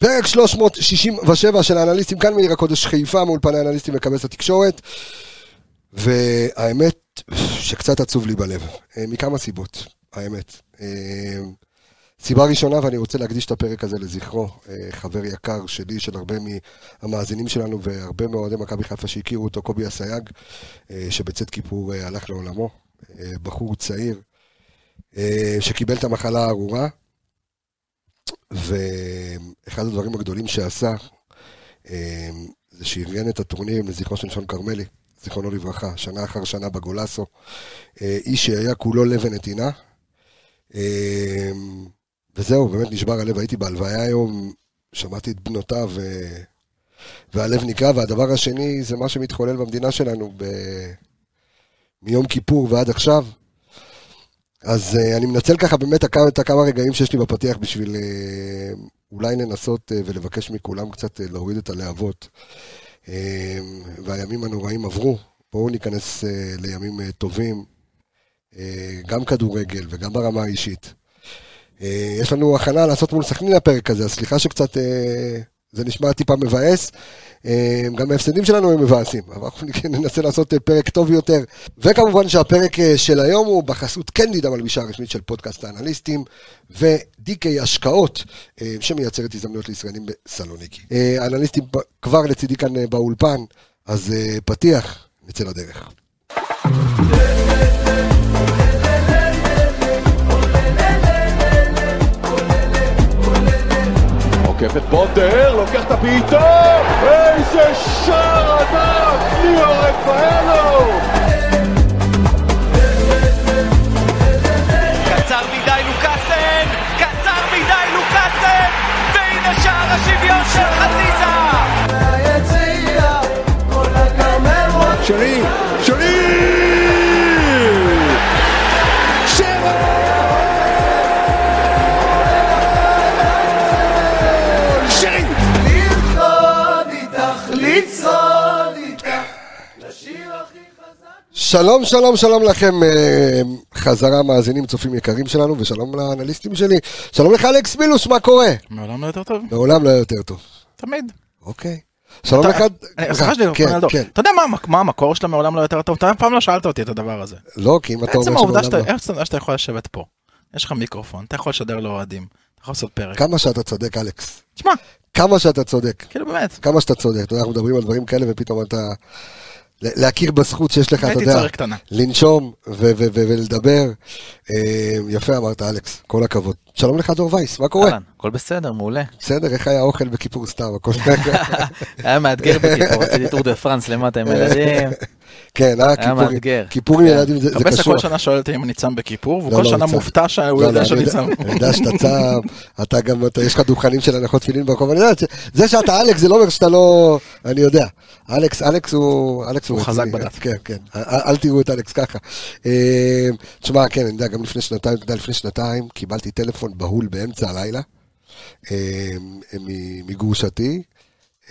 פרק 367 של האנליסטים כאן מעיר הקודש חיפה מאולפני האנליסטים מקבץ התקשורת. והאמת שקצת עצוב לי בלב, אה, מכמה סיבות, האמת. אה, סיבה ראשונה, ואני רוצה להקדיש את הפרק הזה לזכרו, אה, חבר יקר שלי, של הרבה מהמאזינים שלנו והרבה מאוהדי מכבי חיפה שהכירו אותו, קובי אסייג, שבצאת כיפור הלך לעולמו, בחור צעיר, שקיבל את המחלה הארורה, ואחד הדברים הגדולים שעשה, זה שארגן את הטורנירים לזכרו של שון כרמלי. זיכרונו לברכה, שנה אחר שנה בגולסו. אה, איש שהיה כולו לבן נתינה. אה, וזהו, באמת נשבר הלב, הייתי בהלוויה היום, שמעתי את בנותיו. והלב נקרע, והדבר השני זה מה שמתחולל במדינה שלנו ב... מיום כיפור ועד עכשיו. אז uh, אני מנצל ככה באמת את הכמה רגעים שיש לי בפתיח בשביל uh, אולי לנסות uh, ולבקש מכולם קצת uh, להוריד את הלהבות. אמ, והימים הנוראים עברו. בואו ניכנס אה, לימים אה, טובים, אה, גם כדורגל וגם ברמה האישית. יש לנו הכנה לעשות מול סכנין הפרק הזה, אז סליחה שקצת זה נשמע טיפה מבאס. אה, גם ההפסדים שלנו הם מבאסים, אבל אנחנו ננסה לעשות אה, פרק טוב יותר. וכמובן שהפרק אה, של היום הוא בחסות קנדיד, המלבישה הרשמית של פודקאסט האנליסטים, ו-DK השקעות, שמייצרת הזדמנויות לישראלים בסלוניקי. האנליסטים כבר לצידי כאן באולפן, אז פתיח, נצא לדרך. את בוטר, לוקח את הבעיטה, איזה שער ענק, ליאור רפאלו! שלום, שלום, שלום לכם, אה, חזרה מאזינים, צופים יקרים שלנו, ושלום לאנליסטים שלי. שלום לך, אלכס מילוש, מה קורה? מעולם לא יותר טוב. מעולם לא יותר טוב. תמיד. אוקיי. שלום לך... סליחה שלי, כן, כן. אתה יודע מה המקור של מעולם לא יותר טוב? אתה אף פעם לא שאלת אותי את הדבר הזה. לא, כי אם אתה אומר שמעולם לא... עצם העובדה שאתה יכול לשבת פה, יש לך מיקרופון, אתה יכול לשדר לאוהדים, אתה יכול לעשות פרק. כמה שאתה צודק, אלכס. תשמע. כמה שאתה צודק. כאילו באמת. כמה שאתה צודק. אתה יודע, אנחנו מדברים על דברים כאלה, ופתאום אתה... להכיר בזכות שיש לך, אתה יודע, לנשום ולדבר. אה, יפה אמרת, אלכס, כל הכבוד. שלום לך, דור וייס, מה קורה? הכל בסדר, מעולה. בסדר, איך היה האוכל בכיפור סתם? היה מאתגר בכיפור, רציתי טור דה פרנס למטה עם ילדים. כן, היה מאתגר. כיפור עם ילדים זה קשור. הבסה כל שנה שואל אותי אם אני צם בכיפור, וכל שנה מופתע שהוא יודע שאני צם. אני יודע שאתה צם, אתה גם, יש לך דוכנים של הנחות תפילין ברחוב, אני יודע, זה שאתה אלכס זה לא אומר שאתה לא, אני יודע. אלכס, אלכס הוא, אלכס הוא חזק בדף. כן, כן, אל תראו את אלכס ככה. אה, תשמע, כן, אני יודע, גם לפני שנתיים, אתה יודע, לפני שנתיים קיבלתי טלפון בהול באמצע הלילה אה, מגרושתי.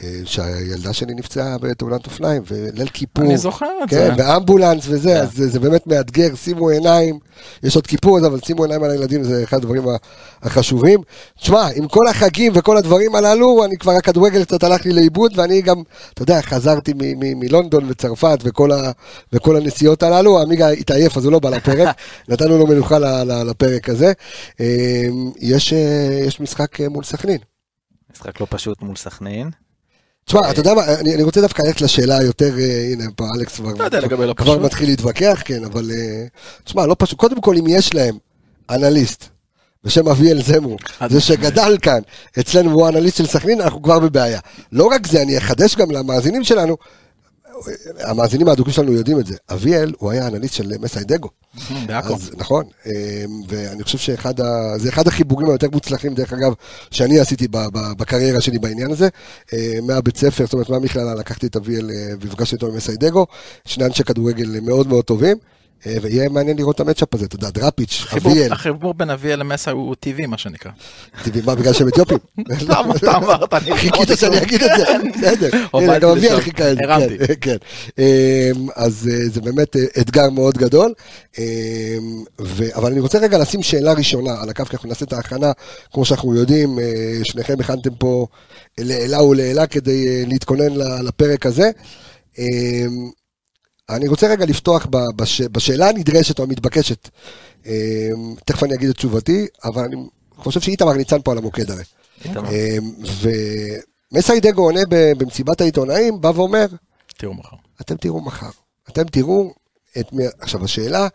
אה, שהילדה שלי נפצעה בתאונת אופניים, וליל כיפור. אני זוכר את כן, זה. ואמבולנס וזה, yeah. אז זה, זה באמת מאתגר, שימו עיניים, יש עוד כיפור, אבל שימו עיניים על הילדים, זה אחד הדברים החשובים. תשמע, עם כל החגים וכל הדברים הללו, אני כבר, הכדורגל קצת הלך לי לאיבוד, ואני גם, אתה יודע, חזרתי מלונדון וצרפת וכל, ה, וכל הנסיעות הללו, עמיגה התעייף, אז הוא לא בא לפרק, נתנו לו מנוחה לפרק הזה. אה, יש, אה, יש משחק מול סכנין. משחק לא פשוט מול סכנין. תשמע, אתה יודע מה, אני, אני רוצה דווקא ללכת לשאלה היותר, אה, הנה פה אלכס כבר, כבר, לא כבר מתחיל להתווכח, כן, אבל אה, תשמע, לא פשוט, קודם כל אם יש להם אנליסט בשם אביאל זמור, זה שגדל כאן, אצלנו הוא אנליסט של סכנין, אנחנו כבר בבעיה. לא רק זה, אני אחדש גם למאזינים שלנו, המאזינים האדוקים שלנו יודעים את זה, אביאל הוא היה אנליסט של מסיידגו. בעכו. נכון, אמ, ואני חושב שזה אחד החיבורים היותר מוצלחים, דרך אגב, שאני עשיתי בקריירה שלי בעניין הזה. אמ, מהבית ספר, זאת אומרת, מהמכללה לקחתי את אביאל אה, והפגשתי אותו עם מסיידגו, שני אנשי כדורגל מאוד מאוד טובים. אה, ויהיה מעניין לראות את המצ'אפ הזה, אתה יודע, דראפיץ', אביאל, החיבור בין אביאל למסע הוא טבעי, מה שנקרא. טבעי, מה, בגלל שהם אתיופים? אתה אתה אמרת, חיכית שאני אגיד את זה, בסדר. הנה, גם אביאל. חיכה את זה, הרמתי. כן, כן. אמ, אז אה, זה באמת אה, אתגר מאוד גדול. אמ, אבל אני רוצה רגע לשים שאלה ראשונה על הקו, כי אנחנו נעשה את ההכנה, כמו שאנחנו יודעים, אה, שניכם הכנתם פה לעילה ולעילה כדי אה, להתכונן לפרק הזה. אני רוצה רגע לפתוח בש- בשאלה הנדרשת או המתבקשת. אמ, תכף אני אגיד את תשובתי, אבל אני חושב שאיתמר ניצן פה על המוקד הרי. איתמר. אמ, ומסיידגו עונה במסיבת העיתונאים, בא ואומר, תראו מחר. אתם תראו מחר. אתם תראו את מי... עכשיו, השאלה,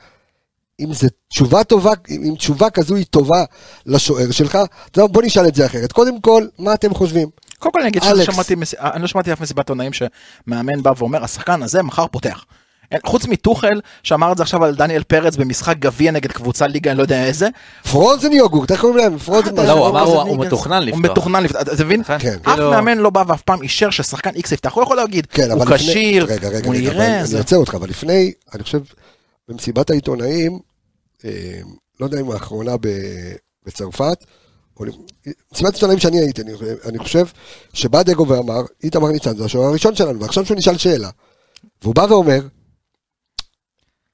אם זו תשובה טובה, אם תשובה כזו היא טובה לשוער שלך, אתה יודע, בוא נשאל את זה אחרת. קודם כל, מה אתם חושבים? קודם כל אני אגיד. שאני אני לא שמעתי אף מסיבת עונאים שמאמן בא ואומר, השחקן הזה מחר פותח. אין- חוץ מטוחל, שאמר את זה עכשיו על דניאל פרץ במשחק גביע נגד קבוצה ליגה, אני לא יודע איזה. פרוזן יוגורט, איך קוראים להם? פרוזן אה, לא, הוא. אמר, הוא- הוא מתוכנן הוא לפתוח. מתוכנן לפתוח, אתה מבין? נכון? כן. אף כאילו- מאמן לא בא ואף פעם אישר ששחקן איקס יפתח, הוא יכול להגיד, כן, הוא. כשיר, הוא נראה, אני. עוצר אותך, אבל לפני, אני חושב, במסיבת העיתונאים, אה, לא יודע אם האחרונה בצרפת, מסיבת עיתונאים שאני הייתי, אני, אני חושב שבא דגו ואמר, איתמר ניצן זה השוער הראשון שלנו, ועכשיו שהוא נשאל שאלה, והוא בא ואומר,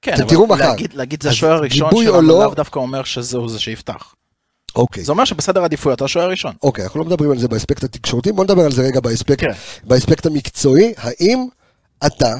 כן, אתם תראו מחר. להגיד- להגיד זה השוער הראשון שלנו, לא- לאו דווקא אומר שזהו זה שיפתח. אוקיי, זה אומר שבסדר העדיפויות, אתה השוער הראשון. אוקיי, אנחנו לא מדברים על זה באספקט התקשורתי, בוא נדבר על זה רגע באספקט, כן. באספקט המקצועי, האם אתה,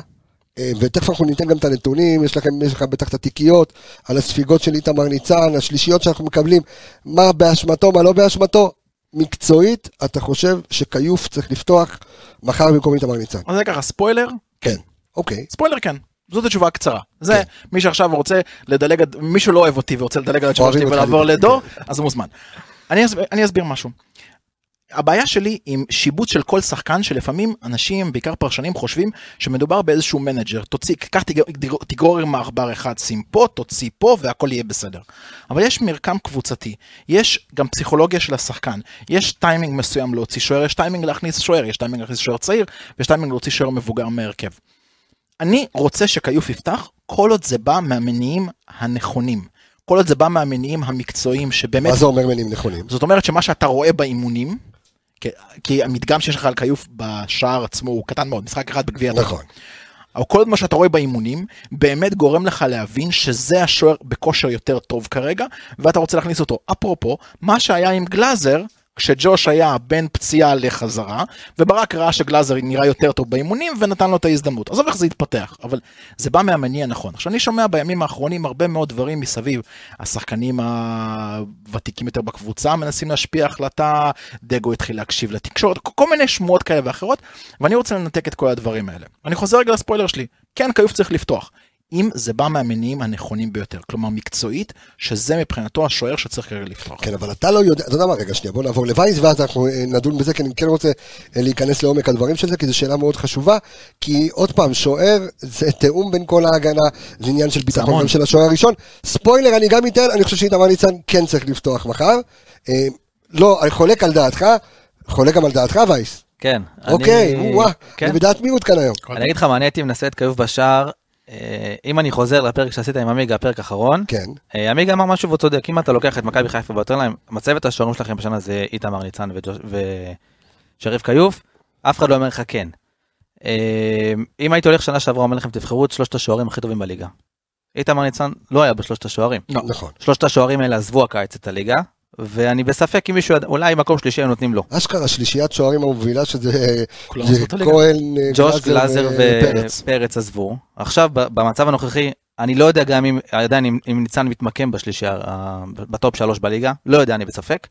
אה, ותכף אנחנו ניתן גם את הנתונים, יש לכם, יש לך בטח את התיקיות, על הספיגות של איתמר ניצן, השלישיות שאנחנו מקבלים, מה באשמתו, מה לא באשמתו, מקצועית, אתה חושב שכיוף צריך לפתוח מחר במקום איתמר ניצן? אז זה ככה, ספוילר, כן, אוקיי, ספוילר כן. זאת התשובה הקצרה. זה כן. מי שעכשיו רוצה לדלג, עד- מישהו לא אוהב אותי ורוצה לדלג על התשובה שלי ולעבור לדור, אז הוא מוזמן. אני אסביר- אני אסביר משהו. הבעיה שלי עם שיבוץ של כל שחקן שלפעמים אנשים, בעיקר פרשנים, חושבים שמדובר באיזשהו מנג'ר. תוציא, קח תגרור- עם העכבר אחד, שים פה, תוציא פה והכל יהיה בסדר. אבל יש מרקם קבוצתי, יש גם פסיכולוגיה של השחקן, יש טיימינג מסוים להוציא שוער, יש טיימינג להכניס שוער, יש טיימינג להכניס שוער צעיר, ויש טיימינג להוציא שוער מבוגר מהרכב. אני רוצה שכיוף יפתח כל עוד זה בא מהמניעים הנכונים. כל עוד זה בא מהמניעים המקצועיים שבאמת... מה זה אומר מניעים נכונים? זאת אומרת שמה שאתה רואה באימונים, כי, כי המדגם שיש לך על כיוף בשער עצמו הוא קטן מאוד, משחק אחד בגביע הטוטו. נכון. אבל כל עוד מה שאתה רואה באימונים, באמת גורם לך להבין שזה השוער בכושר יותר טוב כרגע, ואתה רוצה להכניס אותו. אפרופו, מה שהיה עם גלאזר, כשג'וש היה בין פציעה לחזרה, וברק ראה שגלאזר נראה יותר טוב באימונים, ונתן לו את ההזדמנות. עזוב איך זה התפתח, אבל זה בא מהמניע הנכון. עכשיו, אני שומע בימים האחרונים הרבה מאוד דברים מסביב. השחקנים הוותיקים יותר בקבוצה מנסים להשפיע החלטה, דגו התחיל להקשיב לתקשורת, כל מיני שמועות כאלה ואחרות, ואני רוצה לנתק את כל הדברים האלה. אני חוזר רגע לספוילר שלי. כן, כיוף צריך לפתוח. אם זה בא מהמניעים הנכונים ביותר, כלומר מקצועית, שזה מבחינתו השוער שצריך כרגע לפתוח. כן, אבל אתה לא יודע, אתה יודע מה, רגע, שנייה, בוא נעבור לווייס, ואז אנחנו אה, נדון בזה, כי אני כן רוצה אה, להיכנס לעומק הדברים של זה, כי זו שאלה מאוד חשובה, כי עוד פעם, שוער זה תיאום בין כל ההגנה, זה עניין של ביטחון. גם של השוער הראשון. ספוילר, אני גם אתן, אני חושב שאיתמר ניצן כן צריך לפתוח מחר. אה, לא, אני חולק על דעתך, חולק גם על דעתך, וייס. כן. אוקיי, אני- וואה, כן. אני בדעת מיעוט כאן היום. אני אגיד לך מה, אני הייתי מנסה את כיוף בשער. אה, אם אני חוזר לפרק שעשית עם עמיגה, הפרק האחרון, כן, אה, עמיגה אמר משהו והוא צודק, אם אתה לוקח את מכבי חיפה ואתה להם, מצבת השוערים שלכם בשנה זה איתמר ניצן ושריף כיוף, אף אחד לא אומר לך כן. אה, אם הייתי הולך שנה שעברה, אומר לכם תבחרו את שלושת השוערים הכי טובים בליגה. איתמר ניצן לא היה בשלושת השוערים. נכון. שלושת השוערים האלה עזבו הקיץ את הליגה, ואני בספק אם מישהו, אולי מקום שלישי היו נותנים לו. אשכרה, שלישיית שוערים המובילה, שזה. כהן, אה, ג'וש גלאזר ופרץ. עזבו. עכשיו, במצב הנוכחי, אני לא יודע גם אם, עדיין אם, אם ניצן מתמקם בשלישייה, ה- בטופ שלוש בליגה, לא יודע, אני בספק.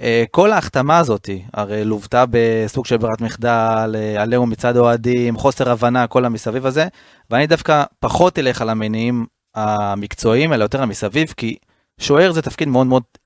אה, כל ההחתמה הזאת, הרי לוותה בסוג של ברירת מחדל, אה, עליהום מצד אוהדים, חוסר הבנה, כל המסביב הזה, ואני דווקא פחות אלך על המניעים המקצועיים, אלא יותר המסביב, כי שוער זה תפקיד מאוד מאוד אה,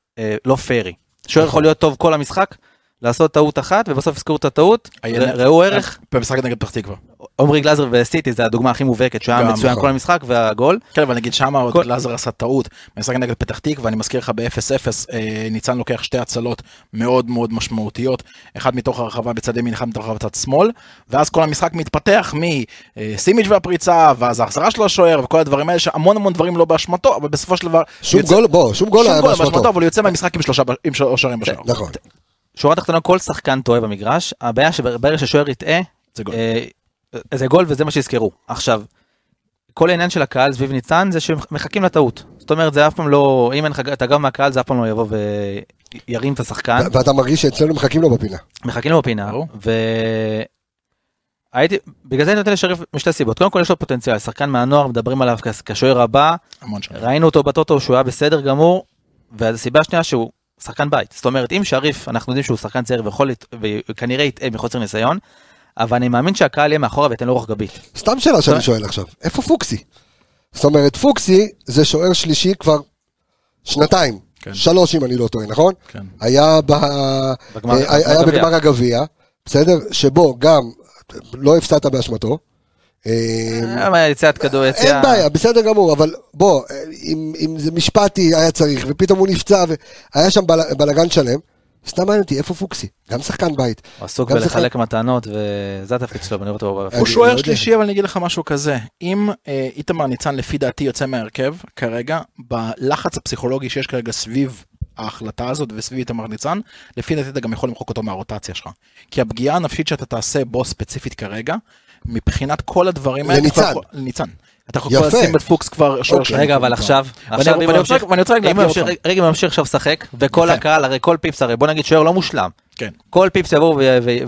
לא פיירי. שוער יכול להיות טוב כל המשחק, לעשות טעות אחת, ובסוף יזכרו את הטעות, ראו ערך, במשחק נגד פתח תקווה. עמרי גלאזר וסיטי זה הדוגמה הכי מובהקת, שהוא היה גם, מצוין נכון. כל המשחק, והגול. כן, אבל נגיד שמה עוד גלאזר עשה טעות, במשחק נגד פתח תקווה, אני מזכיר לך ב-0-0, אה, ניצן לוקח שתי הצלות מאוד מאוד משמעותיות, אחד מתוך הרחבה בצד ימין, אחד מתוך הרחבה בצד שמאל, ואז כל המשחק מתפתח מסימיץ' והפריצה, ואז ההחזרה של השוער, וכל הדברים האלה, שהמון המון דברים לא באשמתו, אבל בסופו של דבר... שום גול, בוא, שום גול לא היה באשמתו. אבל הוא יוצא מהמשחק עם שלושה, עם שלושה שערים בשער. נכון. שורה תחתונה, כל שחקן טועה במגרש, הבעיה שברגע ששוער יטעה, זה גול. אה, זה גול וזה מה שיזכרו. עכשיו, כל העניין של הקהל סביב ניצן זה שמחכים לטעות. זאת אומרת, זה אף פעם לא, אם אין לך את הגב מהקהל, זה אף פעם לא יבוא וירים את השחקן. ו- ואתה מרגיש שאצלנו מחכים לו בפינה. מחכים לו בפינה, ברור. ו... הייתי, בגלל זה אני נותן לשריף משתי סיבות. קודם כל יש לו פוטנציאל, שחקן מהנוער, מדברים עליו כשוער הבא. ראינו אותו בטוטו שהוא היה בסדר גמור, והסיבה השנייה שהוא שחקן בית. זאת אומרת, אם שריף, אנחנו יודעים שהוא שחקן צעיר ויכול, וכנראה יטעה מחוסר ניסיון, אבל אני מאמין שהקהל יהיה מאחורה וייתן לו רוח גבית. סתם שאלה שאני. שואל עכשיו, איפה פוקסי? זאת אומרת, פוקסי זה שוער שלישי כבר שנתיים, כן. שלוש אם אני לא טועה, נכון? כן. היה ב- בגמר- אה, היה. בגמר הגביע, בסדר? שבו גם לא הפסדת באשמתו. אה, אה, יציאת כדור, יציאה... אין בעיה, בסדר גמור, אבל בוא, אה, אם, אם זה משפטי היה צריך, ופתאום הוא נפצע, והיה שם בל, בלאגן שלם, סתם מעניין אותי, איפה פוקסי? גם שחקן בית. הוא עסוק בלחלק מתנות, וזה התפקיד שלו, ואני רואה אותו... אני הוא לא שוער יודע. שלישי, אבל אני אגיד לך משהו כזה. אם איתמר ניצן לפי דעתי יוצא מהרכב, כרגע, בלחץ הפסיכולוגי שיש כרגע סביב ההחלטה הזאת וסביב איתמר ניצן, לפי דעתי אתה גם יכול למחוק אותו מהרוטציה שלך. כי הפגיעה הנפשית שאתה תעשה בו ספציפית כרגע, מבחינת כל הדברים האלה... אתה לניצן. יכול- לניצן. אתה יכול. כבר לשים את פוקס כבר שוער אוקיי. שני. רגע, אבל עכשיו, עכשיו ואני אם ממשיך- ואני רוצה רגע ממשיך- אותך. רגע, אם ממשיך עכשיו לשחק, וכל. הקהל, הרי כל פיפס, הרי בוא נגיד שוער לא מושלם. כן. כל פיפס יבואו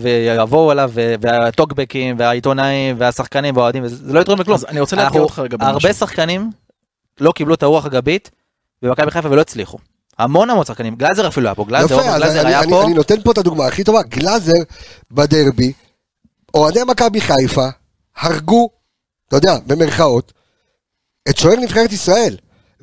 ויבואו אליו, והטוקבקים, והעיתונאים, והשחקנים, והאוהדים, זה לא יתרום לכלום. אז אני רוצה אנחנו- אותך רגע במשהו. הרבה שחקנים לא קיבלו את הרוח הגבית במכבי חיפה ולא הצליחו. המון המון שחקנים, גלאזר אפילו היה פה, גלאזר, יפה, עופר אז גלאזר אני, היה אני, פה, אני נותן פה את הדוגמה הכי טובה, גלאזר בדרבי, אוהדי מכבי חיפה הרגו, אתה יודע, במרכאות, את שוער נבחרת ישראל.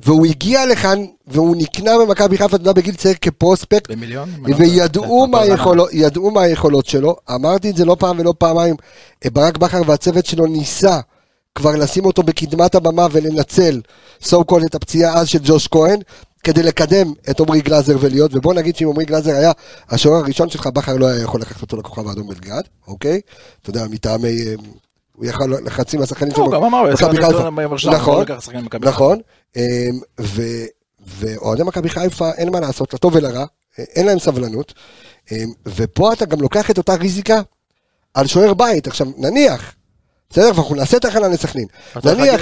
והוא הגיע לכאן, והוא נקנה במכבי חיפה, אתה יודע, בגיל צעיר כפרוספקט, במיליון? לא. וידעו מה אותו היכולות, ידעו מה היכולות שלו, אמרתי את זה לא פעם ולא פעמיים, אה, ברק בכר והצוות שלו ניסה כבר לשים אותו בקדמת הבמה ולנצל, so called את הפציעה אז של ג'וש כהן, כדי לקדם את עמרי גלאזר ולהיות, ובוא נגיד שאם עמרי גלאזר היה השוער הראשון שלך, בכר לא היה יכול לקחת אותו לכוכב האדום בלגרד, אוקיי? אתה יודע, מטעמי, אה, הוא יכל לחצי מהשחקנים שלו, גם אמר, נכון. נכון, ואוהדי מכבי חיפה, אין מה לעשות, לטוב ולרע, אה, אין להם סבלנות, אמ, ופה אתה גם לוקח את אותה ריזיקה על שוער בית. עכשיו, נניח, בסדר, ואנחנו נעשה את הכנה לסכנין, נניח,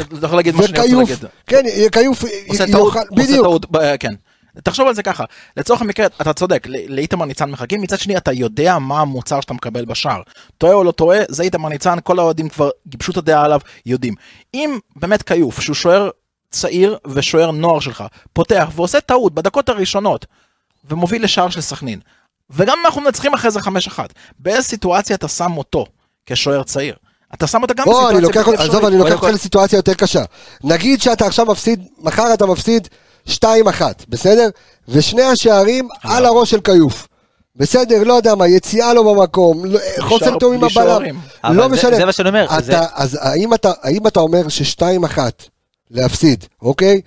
וכיוף. כן, כיוף עושה טעות, עושה טעות, כן. תחשוב על זה ככה, לצורך המקרה, אתה צודק, לאיתמר ניצן מחכים, מצד שני אתה יודע מה המוצר שאתה מקבל בשער. טועה או לא טועה, זה איתמר ניצן, כל האוהדים כבר גיבשו את הדעה עליו, יודעים. אם באמת כיוף, שהוא שוער צעיר ושוער נוער שלך, פותח ועושה טעות בדקות הראשונות, ומוביל לשער של סכנין, וגם אם אנחנו מנצחים אחרי זה 5-1, באיזה סיטואציה אתה שם אותו כשוער צעיר? אתה שם אותה גם בסיטואציה אני לוקח, בלתי עזוב, אפשרית. אני לוקח אותך לסיטואציה יותר קשה. נגיד שאתה עכשיו מפסיד, מחר אתה מפסיד 2-1, בסדר? ושני השערים על הראש של כיוף. בסדר, לא יודע מה, יציאה לא במקום, לא- חוסר תיאום עם הבלם. לא משנה. זה מה שאני אומר, אז האם אתה, האם אתה אומר ש-2-1 להפסיד, אוקיי?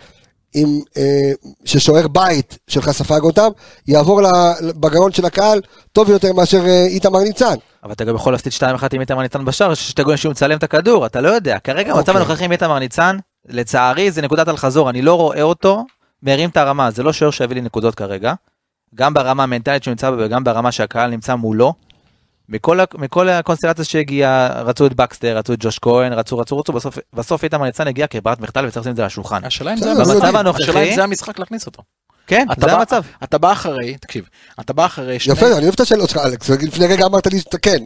עם, אה, ששוער בית שלך ספג אותם, יעבור בגרון של הקהל טוב יותר מאשר אה, איתמר ניצן. אבל אתה גם יכול להפסיד 2-1 עם איתמר ניצן בשער, שתי גולים שהוא מצלם את הכדור, אתה לא יודע. כרגע המצב אוקיי. הנוכחי עם איתמר ניצן, לצערי זה נקודת אל-חזור, אני לא רואה אותו מרים את הרמה, זה לא שוער שיביא לי נקודות כרגע. גם ברמה המנטלית שהוא נמצא בה וגם ברמה שהקהל נמצא מולו. מכל, מכל הקונסטלציה שהגיעה, רצו את בקסטר, רצו את ג'וש כהן, רצו, רצו, רצו, בסוף, בסוף איתמר ניצן הגיע כברירת מחדל וצריך לשים את זה על השולחן. השאלה אם בסדר, זה במצב הנוכחי- השאלה אם זה המשחק להכניס אותו. כן, אתה זה בא- המצב. אתה בא אחרי, תקשיב, אתה בא אחרי שני... יפה, אני אוהב את השאלות שלך, אלכס. לפני רגע אמרת לי שאתה כן.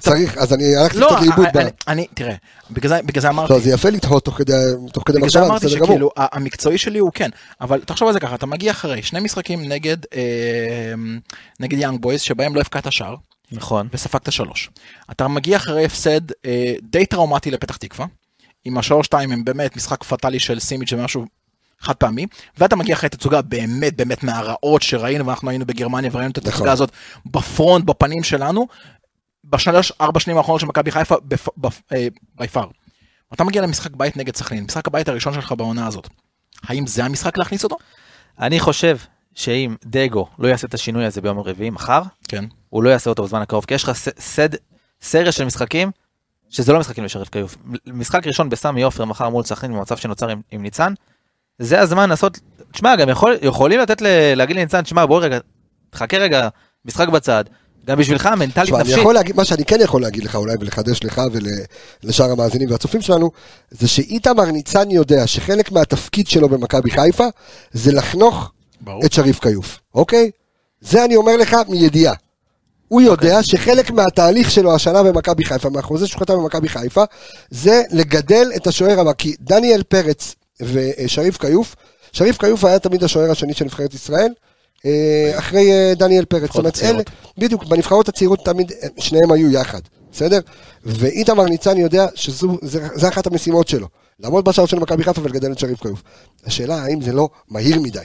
צריך, אז אני הלכתי לא, קצת לאיבוד. ב- אני- אני, תראה, בגלל זה- בגלל זה אמרתי, לא, זה יפה לתהות תוך כדי תוך כדי בגלל זה מחשבה, אמרתי. שכאילו, המקצועי שלי הוא כן, אבל תחשוב על זה ככה, אתה מגיע אחרי שני משחקים נגד, אה, נגד יאנג בויז, שבהם לא הבקעת שער, נכון. וספגת שלוש. אתה מגיע אחרי הפסד אה, די טראומטי לפתח תקווה, עם השלוש שתיים הם באמת משחק פטאלי של סימיץ' ומשהו חד פעמי, ואתה מגיע אחרי תצוגה באמת באמת מהרעות שראינו, ואנחנו היינו בגרמניה וראינו את נכון. התצוגה הזאת ב front, בפנים שלנו, בשלוש, ארבע שנים האחרונות של מכבי חיפה, by far. אתה מגיע למשחק בית נגד סכנין, משחק הבית הראשון שלך בעונה הזאת. האם זה המשחק להכניס אותו? אני חושב שאם דגו לא יעשה את השינוי הזה ביום רביעי, מחר, כן. הוא לא יעשה אותו בזמן הקרוב, כי יש לך סד, סריה של משחקים, שזה לא משחקים לשריף כיוף. משחק ראשון בסמי עופר מחר מול סכנין במצב שנוצר עם, עם ניצן, זה הזמן לעשות, תשמע, גם יכול, יכולים לתת, ל, להגיד לניצן, תשמע, בוא רגע, תחכה רגע, משחק בצד, גם בשבילך, מנטלית, תשמע, אני נפשית. יכול להגיד, מה שאני כן יכול להגיד לך אולי ולחדש לך ולשאר המאזינים והצופים שלנו, זה שאיתמר ניצן יודע שחלק מהתפקיד שלו במכבי חיפה זה לחנוך ברור. את שריף כיוף, אוקיי? זה אני אומר לך מידיעה. הוא יודע אוקיי. שחלק מהתהליך שלו השנה במכבי חיפה, מהחוזה שהוא חתם במכבי חיפה, זה לגדל את השוער הבא. כי דניאל פרץ ושריף כיוף, שריף כיוף היה תמיד השוער השני של נבחרת ישראל, אה, אחרי אה, דניאל פרץ. זאת אומרת, אלה. בדיוק, בנבחרות הצעירות תמיד אה, שניהם היו יחד, בסדר? ואיתמר ניצן יודע שזה אחת המשימות שלו. לעמוד בשער של מכבי חיפה ולגדל את שריף כיוף. השאלה האם זה לא מהיר מדי.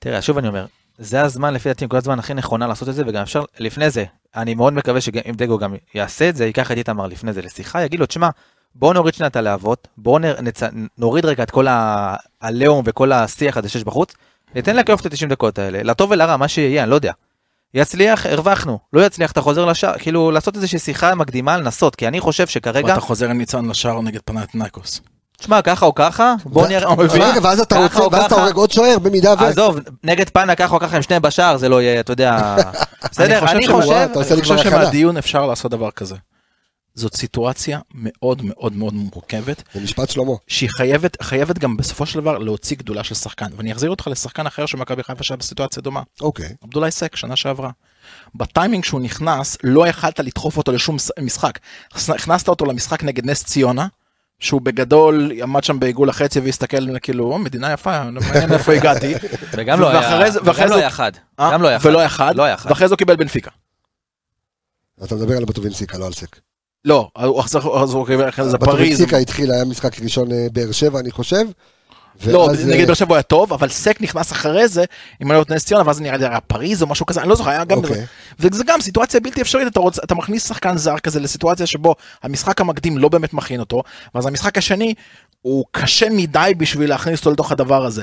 תראה, שוב אני אומר, זה הזמן לפי דעתי, נקודת הזמן הכי נכונה לעשות את זה, וגם אפשר, לפני זה, אני מאוד מקווה שאם דגו גם יעשה את זה, ייקח את איתמר לפני זה לשיחה, יגיד לו, תשמע, בוא נוריד שנייה את הלהבות, בוא נצ, נוריד רגע את כל הלאום וכל השיח הזה שיש בחוץ, ניתן לכיוף את ה-90 דקות האלה, לטוב ולרע, מה שיהיה, אני לא יודע. יצליח, הרווחנו, לא יצליח, אתה חוזר לשער, כאילו, לעשות איזושהי שיחה מקדימה, לנסות, כי אני חושב שכרגע, ואתה חוזר עם ניצן לשער נגד פנתנקוס. תשמע, ככה או ככה, בוא נראה, רגע, ואז אתה רוצה, ואז אתה. הורג עוד שוער במידה ו... עזוב, נגד פאנה ככה או ככה עם שניהם בשער, זה לא יהיה, אתה יודע, בסדר, אני חושב, אני חושב. שמהדיון אפשר לעשות דבר כזה. זאת סיטואציה מאוד מאוד מאוד מורכבת, זה משפט שלמה. שהיא חייבת, חייבת גם בסופו של דבר להוציא גדולה של שחקן. ואני אחזיר אותך לשחקן אחר שמכבי חיפה שהיה בסיטואציה דומה. אוקיי. עבדולאי סק, שנה שעברה. בטיימינג שהוא נכנס, לא יכלת לדחוף אותו לשום משחק. הכנסת אותו למשחק נגד נס ציונה, שהוא בגדול עמד שם בעיגול החצי והסתכל כאילו, "או, מדינה יפה, לא מעניין איפה הגעתי. וגם לא היה, לא זה- היה חד, אה? גם לא היה חד, ולא היה חד, לא היה חד, ואחרי זה הוא קיבל בנפיקה. אתה מדבר על בטובינסיקה, לא על סק. לא, אז הוא קיבל אחרי זה פריז. בטובינסיקה התחיל, היה משחק ראשון אה, באר שבע, אני חושב. לא, נגד אה, באר שבע היה טוב, אבל סק נכנס אחרי זה, אם אני לא נס ציונה, ואז נראה לי היה פריז או משהו כזה, אני לא זוכר, היה גם... אוקיי. וזה גם סיטואציה בלתי אפשרית, אתה, רוצ, אתה מכניס שחקן זר כזה לסיטואציה שבו המשחק המקדים לא באמת מכין אותו, ואז המשחק השני הוא קשה מדי בשביל להכניס אותו לתוך הדבר הזה.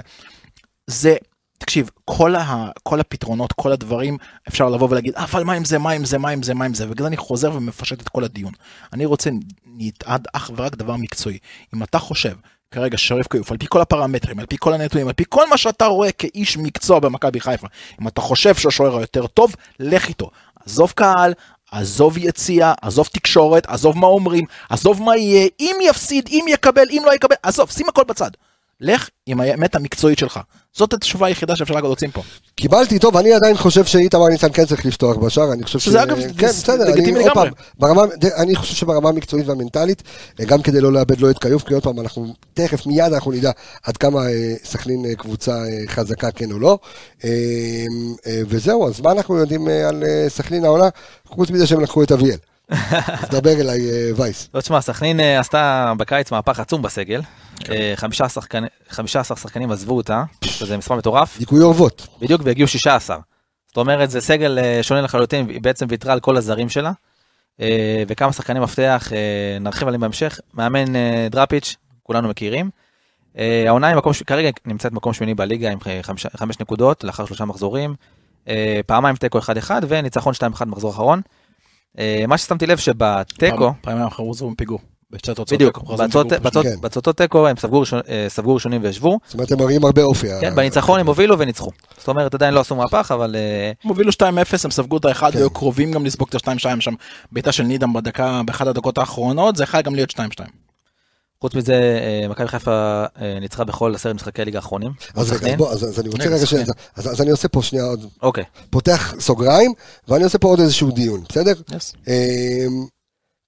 זה, תקשיב, כל, ה, כל הפתרונות, כל הדברים, אפשר לבוא ולהגיד, "אה, אבל מה עם זה, מה עם זה, מה עם זה, מה עם זה, ובגלל אני חוזר ומפשט את כל הדיון. אני רוצה, נתעד אך ורק דבר מקצועי. אם אתה חושב כרגע שריף כיוף, על פי כל הפרמטרים, על פי כל הנתונים, על פי כל מה שאתה רואה כאיש מקצוע במכבי חיפה, אם אתה חושב שהשוער היותר טוב, לך איתו. עזוב קהל, עזוב יציאה, עזוב תקשורת, עזוב מה אומרים, עזוב מה יהיה, אם יפסיד, אם יקבל, אם לא יקבל, עזוב, שים הכל בצד. לך עם האמת המקצועית שלך. זאת התשובה היחידה שאפשר להוציא פה. קיבלתי, טוב, אני עדיין חושב שאיתמר ניצן כן צריך לפתוח בשער, אני חושב שזה אגב, כן, בסדר, לגיטימי לגמרי. פעם, ברמה, אני חושב שברמה המקצועית והמנטלית, אה, גם כדי לא לאבד לא את כיוף, כי עוד פעם, אנחנו, תכף, מיד אנחנו נדע עד כמה אה, סכנין אה, קבוצה חזקה, כן או לא. וזהו, אז מה אנחנו יודעים על סכנין העונה, חוץ מזה שהם לקחו את אביאל. אז דבר אליי, אה, וייס. לא תשמע, סכנין אה, עשתה בקיץ מהפך עצום בסגל, אה, 15 שחקני- 15 שחקנים עזבו אותה, שזה מספר מטורף, דיכוי אורוות. בדיוק והגיעו 16. זאת אומרת, זה סגל אה, שונה לחלוטין, היא בעצם ויתרה על כל הזרים שלה, אה, וכמה שחקני מפתח, אה, נרחיב עליהם בהמשך, מאמן אה, דראפיץ', כולנו מכירים. אה, העונה היא כרגע נמצאת מקום שמיני בליגה עם חמש, נקודות לאחר שלושה מחזורים, אה, פעמיים תיקו 1-1 וניצחון 2-1 מחזור אחרון. אה, מה ששמתי לב שבתיקו, פעמים האחרונות חזרו בפיגור. בשתי תוצאות בדיוק. בהצעות- כן. תיקו הם ספגו אה, ראשונים וישבו, זאת אומרת, הם מראים הרבה אופי. כן, בניצחון הם הובילו וניצחו. זאת אומרת, עדיין לא עשו מהפך, אבל אה, הם הובילו 2-0, הם ספגו את האחד, כן. והיו קרובים גם לספוג את ה-2-2 שם. בעיטה של נידם בדקה, באחת הדקות האחרונות, זה יכול גם להיות 2-2. חוץ מזה, אה, מכבי חיפה אה, ניצחה בכל עשרת משחקי הליגה האחרונים. אז רגע, אז. בוא, אז אז אני רוצה רגע, רגע, ש- סכנין. אז אז אני עושה פה שנייה עוד, אוקיי, פותח סוגריים, ואני עושה פה עוד איזשהו דיון, בסדר? אמ,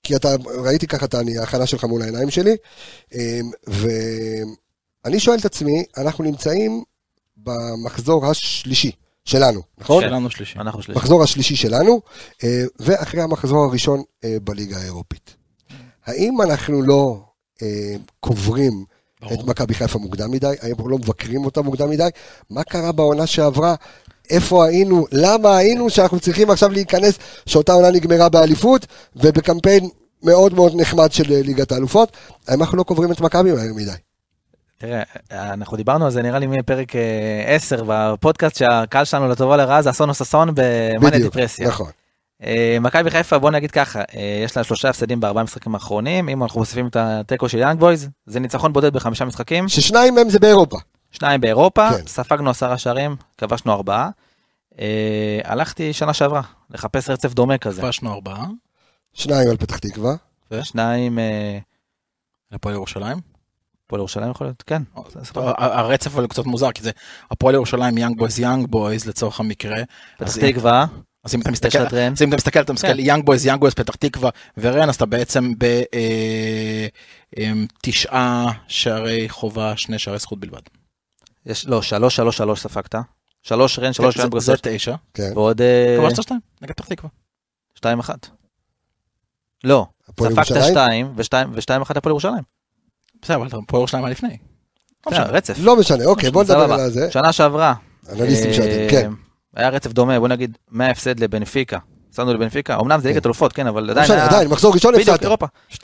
כי אתה, ראיתי ככה את ההכנה שלך מול העיניים שלי, אמ, ואני שואל את עצמי, אנחנו נמצאים במחזור השלישי שלנו, נכון? שלנו שלישי. אנחנו שלישי. מחזור השלישי שלנו, אה, ואחרי המחזור הראשון בליגה האירופית. האם אנחנו לא קוברים ברור. את מכבי חיפה מוקדם מדי? האם אנחנו לא מבקרים אותה מוקדם מדי? מה קרה בעונה שעברה? איפה היינו? למה היינו שאנחנו צריכים עכשיו להיכנס, שאותה עונה נגמרה באליפות, ובקמפיין מאוד מאוד נחמד של אה, ליגת האלופות? האם אנחנו לא קוברים את מכבי מהר מדי? תראה, אנחנו דיברנו על זה נראה לי מפרק אה, 10 בפודקאסט שהקהל שלנו לטובה לרעה זה אסון או ששון במאניה בדיוק, דיפרסיה. נכון. אה, מכבי חיפה בוא נגיד ככה, אה, יש לה שלושה הפסדים בארבעה משחקים האחרונים, אם אנחנו מוסיפים את התיקו של יאנג בויז, זה ניצחון בודד בחמישה משחקים, ששניים מהם זה באירופה. שניים באירופה, כן. ספגנו עשרה שערים, כבשנו ארבעה. אה, הלכתי שנה שעברה, לחפש רצף דומה כזה. כבשנו ארבעה, שניים על פתח תקווה. שניים, אה, להפועל ירושלים. הפועל ירושלים יכול להיות? כן. זה סבבה. ה- הרצף אבל קצת מוזר, כי זה הפועל ירושלים, יאנג בויז, יאנג בויז לצורך המקרה. פתח אז- תקווה, אז אם אתה מסתכל. אז אם אתה מסתכל, אתה מסתכל, כן. יאנג בויז, יאנג בויז, פתח תקווה ורן, אז אתה בעצם בתשעה שערי חובה, שני שערי זכות בלבד. יש, לא, שלוש, שלוש, שלוש ספגת. שלוש רן, שלוש רן זה תשע. כן. ועוד אה, כבשת שתיים, נגד פתח תקווה. שתיים אחת. לא, ספגת? שתיים, ושתיים- אחת הפועל ירושלים. בסדר, אבל הפועל ירושלים היה לפני. לא משנה. רצף. לא משנה, אוקיי, בוא נדבר. על זה. שנה שעברה. אנליסטים אה, שיודעים, כן. היה רצף דומה, בוא נגיד, מההפסד לבנפיקה. הפסדנו לבנפיקה, אמנם זה ליגת אלופות, כן, אבל לא עדיין היה... עדיין, מחזור ראשון בדיוק, הפסדת. אירופה. 2-0.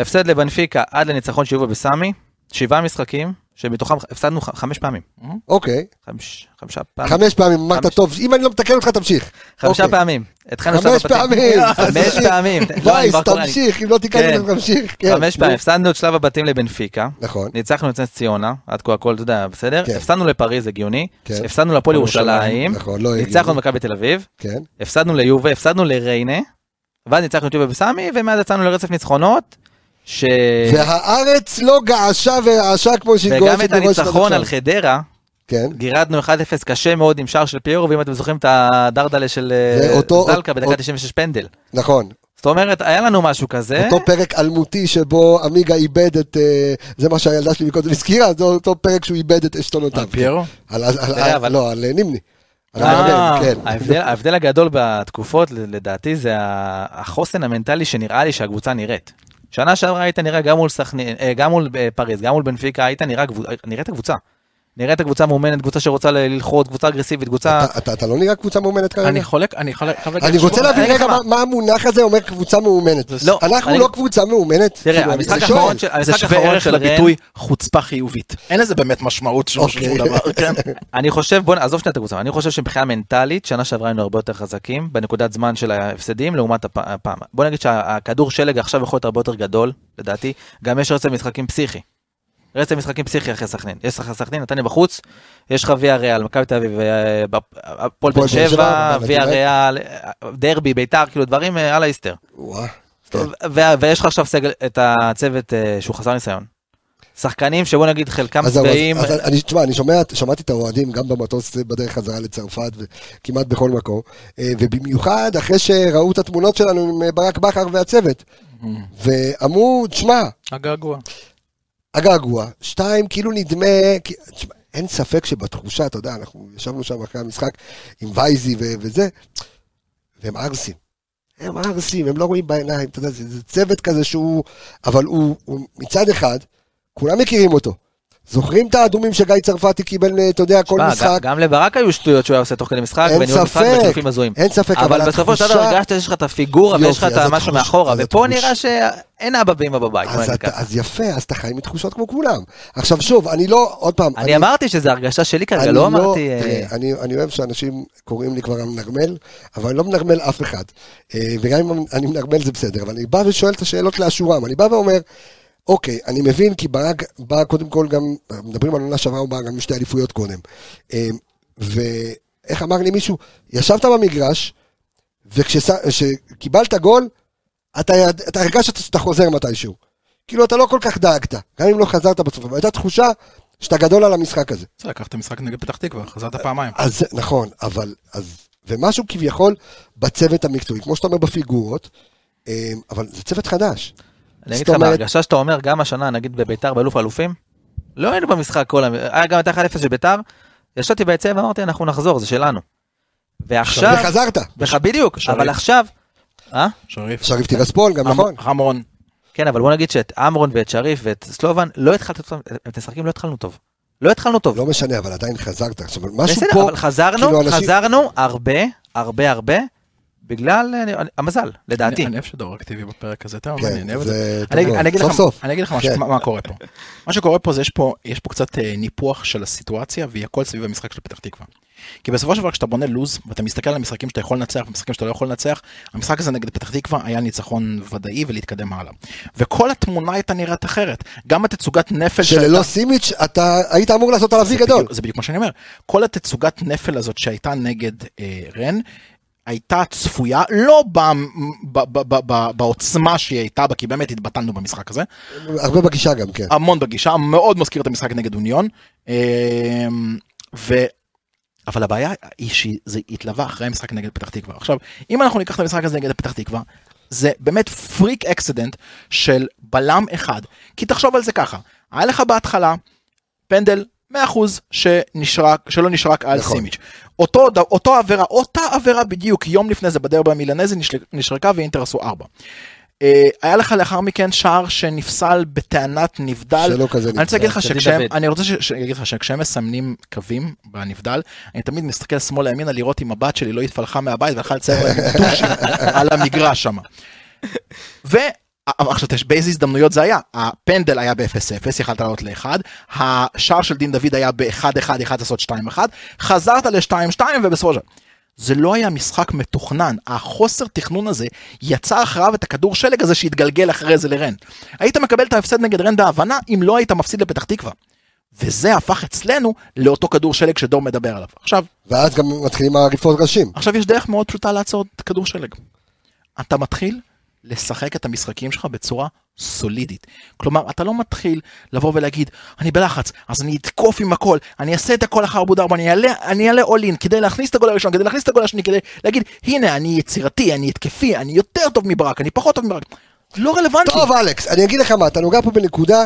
הפסד לבנפיקה עד לניצחון שיובה בסמי, שבעה משחקים, שמתוכם הפסדנו ח- חמש פעמים. אוקיי, חמש- חמישה פעמים. חמש פעמים, אמרת חמש. טוב, אם אני לא מתקן אותך תמשיך. חמישה אוקיי. פעמים. התחלנו חמש. פעמים. חמש פעמים. לא, אני וייס, כבר קורא, אני- תמשיך, אם לא תיקן כן. תמשיך. כן, חמש. פעמים. הפסדנו את שלב הבתים לבנפיקה. נכון, ניצחנו את נס ציונה, עד כה הכל, אתה יודע, בסדר? כן. הפסדנו לפריז, הגיוני. כן. הפסדנו להפועל ירושלים, ירושלים. נכון, לא הגיוני. ניצחנו את מכבי תל אביב. כן. הפסדנו ליובה, הפסדנו לריינה. ואז ניצחנו את יובה בסמי, ומאז יצאנו לרצף ניצחונות. ש... והארץ לא געשה ורעשה כמו שהיא וגם גועשת את בראש הניצחון. על חדרה, כן. גירדנו 1-0 קשה מאוד עם שער של פיירו, ואם אתם זוכרים את הדרדלה של אה, ואותו- זלקה בדקה אותו- 96 פנדל. נכון, זאת אומרת, היה לנו משהו כזה. אותו פרק אלמותי שבו עמיגה איבד את, אה, זה מה שהילדה שלי מקודם הזכירה, זה אותו פרק שהוא איבד את עשתונותיו. על פיירו? על- על- על- תראה, אבל- לא, על נימני. על אה, המאמן, כן. ההבדל, הגדול בתקופות, לדעתי, זה החוסן המנטלי שנראה לי שהקבוצה נראית. שנה שעברה היית נראה גם מול סכנין, אה, גם מול אה, פריז, גם מול בנפיקה, היית נראה, קבוצ- נראית הקבוצה. נראית הקבוצה מאומנת, קבוצה שרוצה ללחוץ, קבוצה אגרסיבית, קבוצה... אתה- אתה אתה לא נראה קבוצה מאומנת כרגע? אני חולק, אני חולק, אני רוצה להבין רגע מה- מה המונח הזה אומר קבוצה מאומנת. לא, אנחנו אני- לא קבוצה מאומנת. תראה, כאילו, המשחק. האחרון של- זה שווה ערך של רן, לביטוי חוצפה חיובית. אין לזה באמת משמעות של אוקיי. שום דבר, כן? אני חושב, בוא, עזוב שנייה את הקבוצה, אני חושב שמבחינה מנטלית, שנה שעברה היינו הרבה יותר חזקים, בנקודת זמן של ההפסדים, לעומת הפ- הפעם. בוא נגיד שהכדור שלג עכשיו יכול להיות הרבה יותר גדול, לדעתי, גם יש רצף משחקים פסיכי. רצף משחקים פסיכי אחרי סכנין. יש לך סכנין, נתניה בחוץ, יש לך ויה ריאל, מכבי תל אביב, אה, בפ- הפועל באר שבע. ויה ריאל, אה, דרבי, ביתר, כאילו דברים אה, על האיסטר. ויש לך עכשיו סגל, את הצוות אה, שהוא חסר ניסיון. שחקנים שבוא נגיד חלקם שבעים, אז- אז אני, תשמע, אני שומע, שמעתי את האוהדים גם במטוס בדרך חזרה לצרפת וכמעט בכל מקום, אה, ובמיוחד אחרי שראו את התמונות שלנו עם אה, ברק בכר והצוות, ואמרו, תשמע, הגעגוע. הגעגוע, שתיים, כאילו נדמה, תשמע, אין ספק שבתחושה, אתה יודע, אנחנו ישבנו שם אחרי המשחק עם וייזי ו- וזה, והם ערסים. הם ערסים, הם לא רואים בעיניים, אתה יודע, זה, זה צוות כזה שהוא, אבל הוא, הוא מצד אחד, כולם מכירים אותו. זוכרים את האדומים שגיא צרפתי קיבל, אה, אתה יודע, כל שמע, משחק? גם לברק היו שטויות שהוא היה עושה תוך כדי משחק, אין וניהול משחק ספק, בחילופים הזויים. אין ספק, אבל אבל בסופו של דבר הרגשת שיש לך את הפיגורה ויש לך את המשהו מאחורה, ופה נראה שאין אבא ואמא בבית. אז, אתה. אז יפה, אז אתה חי מתחושות כמו כולם. עכשיו שוב, אני לא, עוד פעם, אני אמרתי שזה הרגשה שלי כרגע, אני לא אמרתי... אה, תראה, אני, אני אוהב שאנשים קוראים לי כבר המנרמל, אבל אני לא מנרמל אף אחד. אה, וגם אם אני מנרמל זה בסדר, אבל אני בא ושואל את השאלות לאשורם. אני בא ואומר, אוקיי, אני מבין, כי ברק בא קודם כל גם, מדברים על עונה שעברה, הוא בא גם עם שתי אליפויות קודם. אה, ואיך אמר לי מישהו, ישבת במגרש, וכשקיבלת גול, אתה, אתה הרגשת שאתה חוזר מתישהו. כאילו, אתה לא כל כך דאגת, גם אם לא חזרת בסוף, אבל הייתה תחושה שאתה גדול על המשחק הזה. בסדר, לקחת משחק נגד פתח תקווה, חזרת פעמיים. אז נכון, אבל, אז, ומשהו כביכול בצוות המקצועי, כמו שאתה אומר בפיגורות, אה, אבל זה צוות חדש. אני אגיד לך, בהרגשה שאתה אומר, גם השנה, נגיד בביתר, באלוף האלופים, לא היינו במשחק כל... המ- היה גם את ה-1-0 של ביתר, ישבתי ביציע ואמרתי, אנחנו נחזור, זה שלנו. ועכשיו... וחזרת. בדיוק. אבל עכשיו... אה? שריף. שריף טירספול, גם רמ- נכון. רמון. כן, אבל בוא נגיד שאת אמרון ואת שריף ואת סלובן, לא התחלת, את המשחקים לא התחלנו טוב. לא התחלנו טוב. לא משנה, אבל עדיין חזרת. בסדר. אבל חזרנו, כאילו, חזרנו הרבה, הרבה, הרבה, בגלל אה, המזל, לדעתי. אני אוהב שדור אקטיבי בפרק הזה, אתה כן, מעניין, אני אוהב את זה. אני אגיד- לך- סוף. אני אגיד לך משהו, כן. מה- מה קורה פה. מה שקורה פה זה יש פה, יש פה קצת אה, ניפוח של הסיטואציה והיא הכל סביב המשחק של פתח תקווה. כי בסופו של דבר כשאתה בונה לוז ואתה מסתכל על המשחקים שאתה יכול לנצח ומשחקים שאתה לא יכול לנצח, המשחק הזה נגד פתח תקווה היה ניצחון ודאי ולהתקדם הלאה. וכל התמונה הייתה נראית אחרת. גם התצוגת נפל שללא סימיץ', אתה היית אמור לעשות עליו זה גדול. בדיוק- זה בדיוק מה שאני אומר. כל התצוגת נפל הזאת שהייתה נגד אה, רן, הייתה צפויה, לא ב, ב, ב, ב, ב, בעוצמה שהיא הייתה בה, כי באמת התבטלנו במשחק הזה. הרבה בגישה גם, כן. המון בגישה, מאוד מזכיר את המשחק נגד אוניון. אה, ו... אבל הבעיה היא שזה התלווה אחרי המשחק נגד פתח תקווה. עכשיו, אם אנחנו ניקח את המשחק הזה נגד פתח תקווה, זה באמת פריק אקסידנט של בלם אחד. כי תחשוב על זה ככה, היה לך בהתחלה פנדל 100% שנשרק, שלא נשרק על נכון. סימיץ'. אותו, אותו עבירה, אותה עבירה בדיוק, יום לפני זה בדרבי המילנזי נשרקה ואינטר עשו 4. אה, היה לך לאחר מכן שער שנפסל בטענת נבדל. שלא כזה אני רוצה להגיד לך. שכשהם. אני רוצה אגיד לך שכשהם מסמנים קווים בנבדל, אני תמיד מסתכל שמאלה ימינה לראות אם הבת שלי לא התפלחה מהבית והלכה לצייר להם על המגרש שם. עכשיו תש- באיזה הזדמנויות זה היה? הפנדל היה ב-0-0, יכלת לעלות ל-1, השער של דין דוד היה ב-1-1, יכלת לעשות 2-1, חזרת ל-2-2 ובסופו של דבר. זה לא היה משחק מתוכנן, החוסר תכנון הזה יצר אחריו את הכדור שלג הזה שהתגלגל אחרי זה לרן. היית מקבל את ההפסד נגד רן בהבנה אם לא היית מפסיד לפתח תקווה. וזה הפך אצלנו לאותו כדור שלג שדור מדבר עליו. עכשיו, ואז גם מתחילים העריפות ראשים. עכשיו יש דרך מאוד פשוטה לעצור את כדור שלג. אתה מתחיל לשחק את המשחקים שלך בצורה סולידית. כלומר, אתה לא מתחיל לבוא ולהגיד, אני בלחץ, אז אני אתקוף עם הכל, אני אעשה את הכל אחר עמוד ארבע, אני אעלה, אני אעלה all in כדי להכניס את הגול הראשון, כדי להכניס את הגול השני, כדי להגיד, הנה, אני יצירתי, אני התקפי, אני יותר טוב מברק, אני פחות טוב מברק. לא רלוונטי. טוב, אלכס, אני אגיד לך מה, אתה נוגע פה בנקודה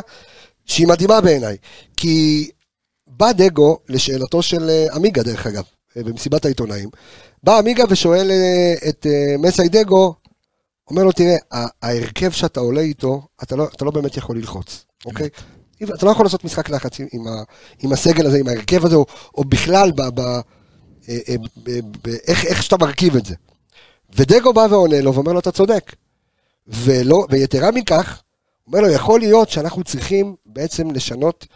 שהיא מדהימה בעיניי. כי בא דגו, לשאלתו של אה, עמיגה, דרך אגב, אה, במסיבת העיתונאים, בא עמיגה ושואל אה, את מסי דגו, אומר לו, תראה, ההרכב שאתה עולה איתו, אתה לא, אתה לא באמת יכול ללחוץ, אוקיי? אתה לא יכול לעשות משחק לחץ עם, עם, ה, עם הסגל הזה, עם ההרכב הזה, או, או בכלל ב, ב, אה, אה, ב, ב, איך, איך שאתה מרכיב את זה. ודגו בא ועונה לו ואומר לו, אתה צודק. ולא, ויתרה מכך, אומר לו, יכול להיות שאנחנו צריכים בעצם לשנות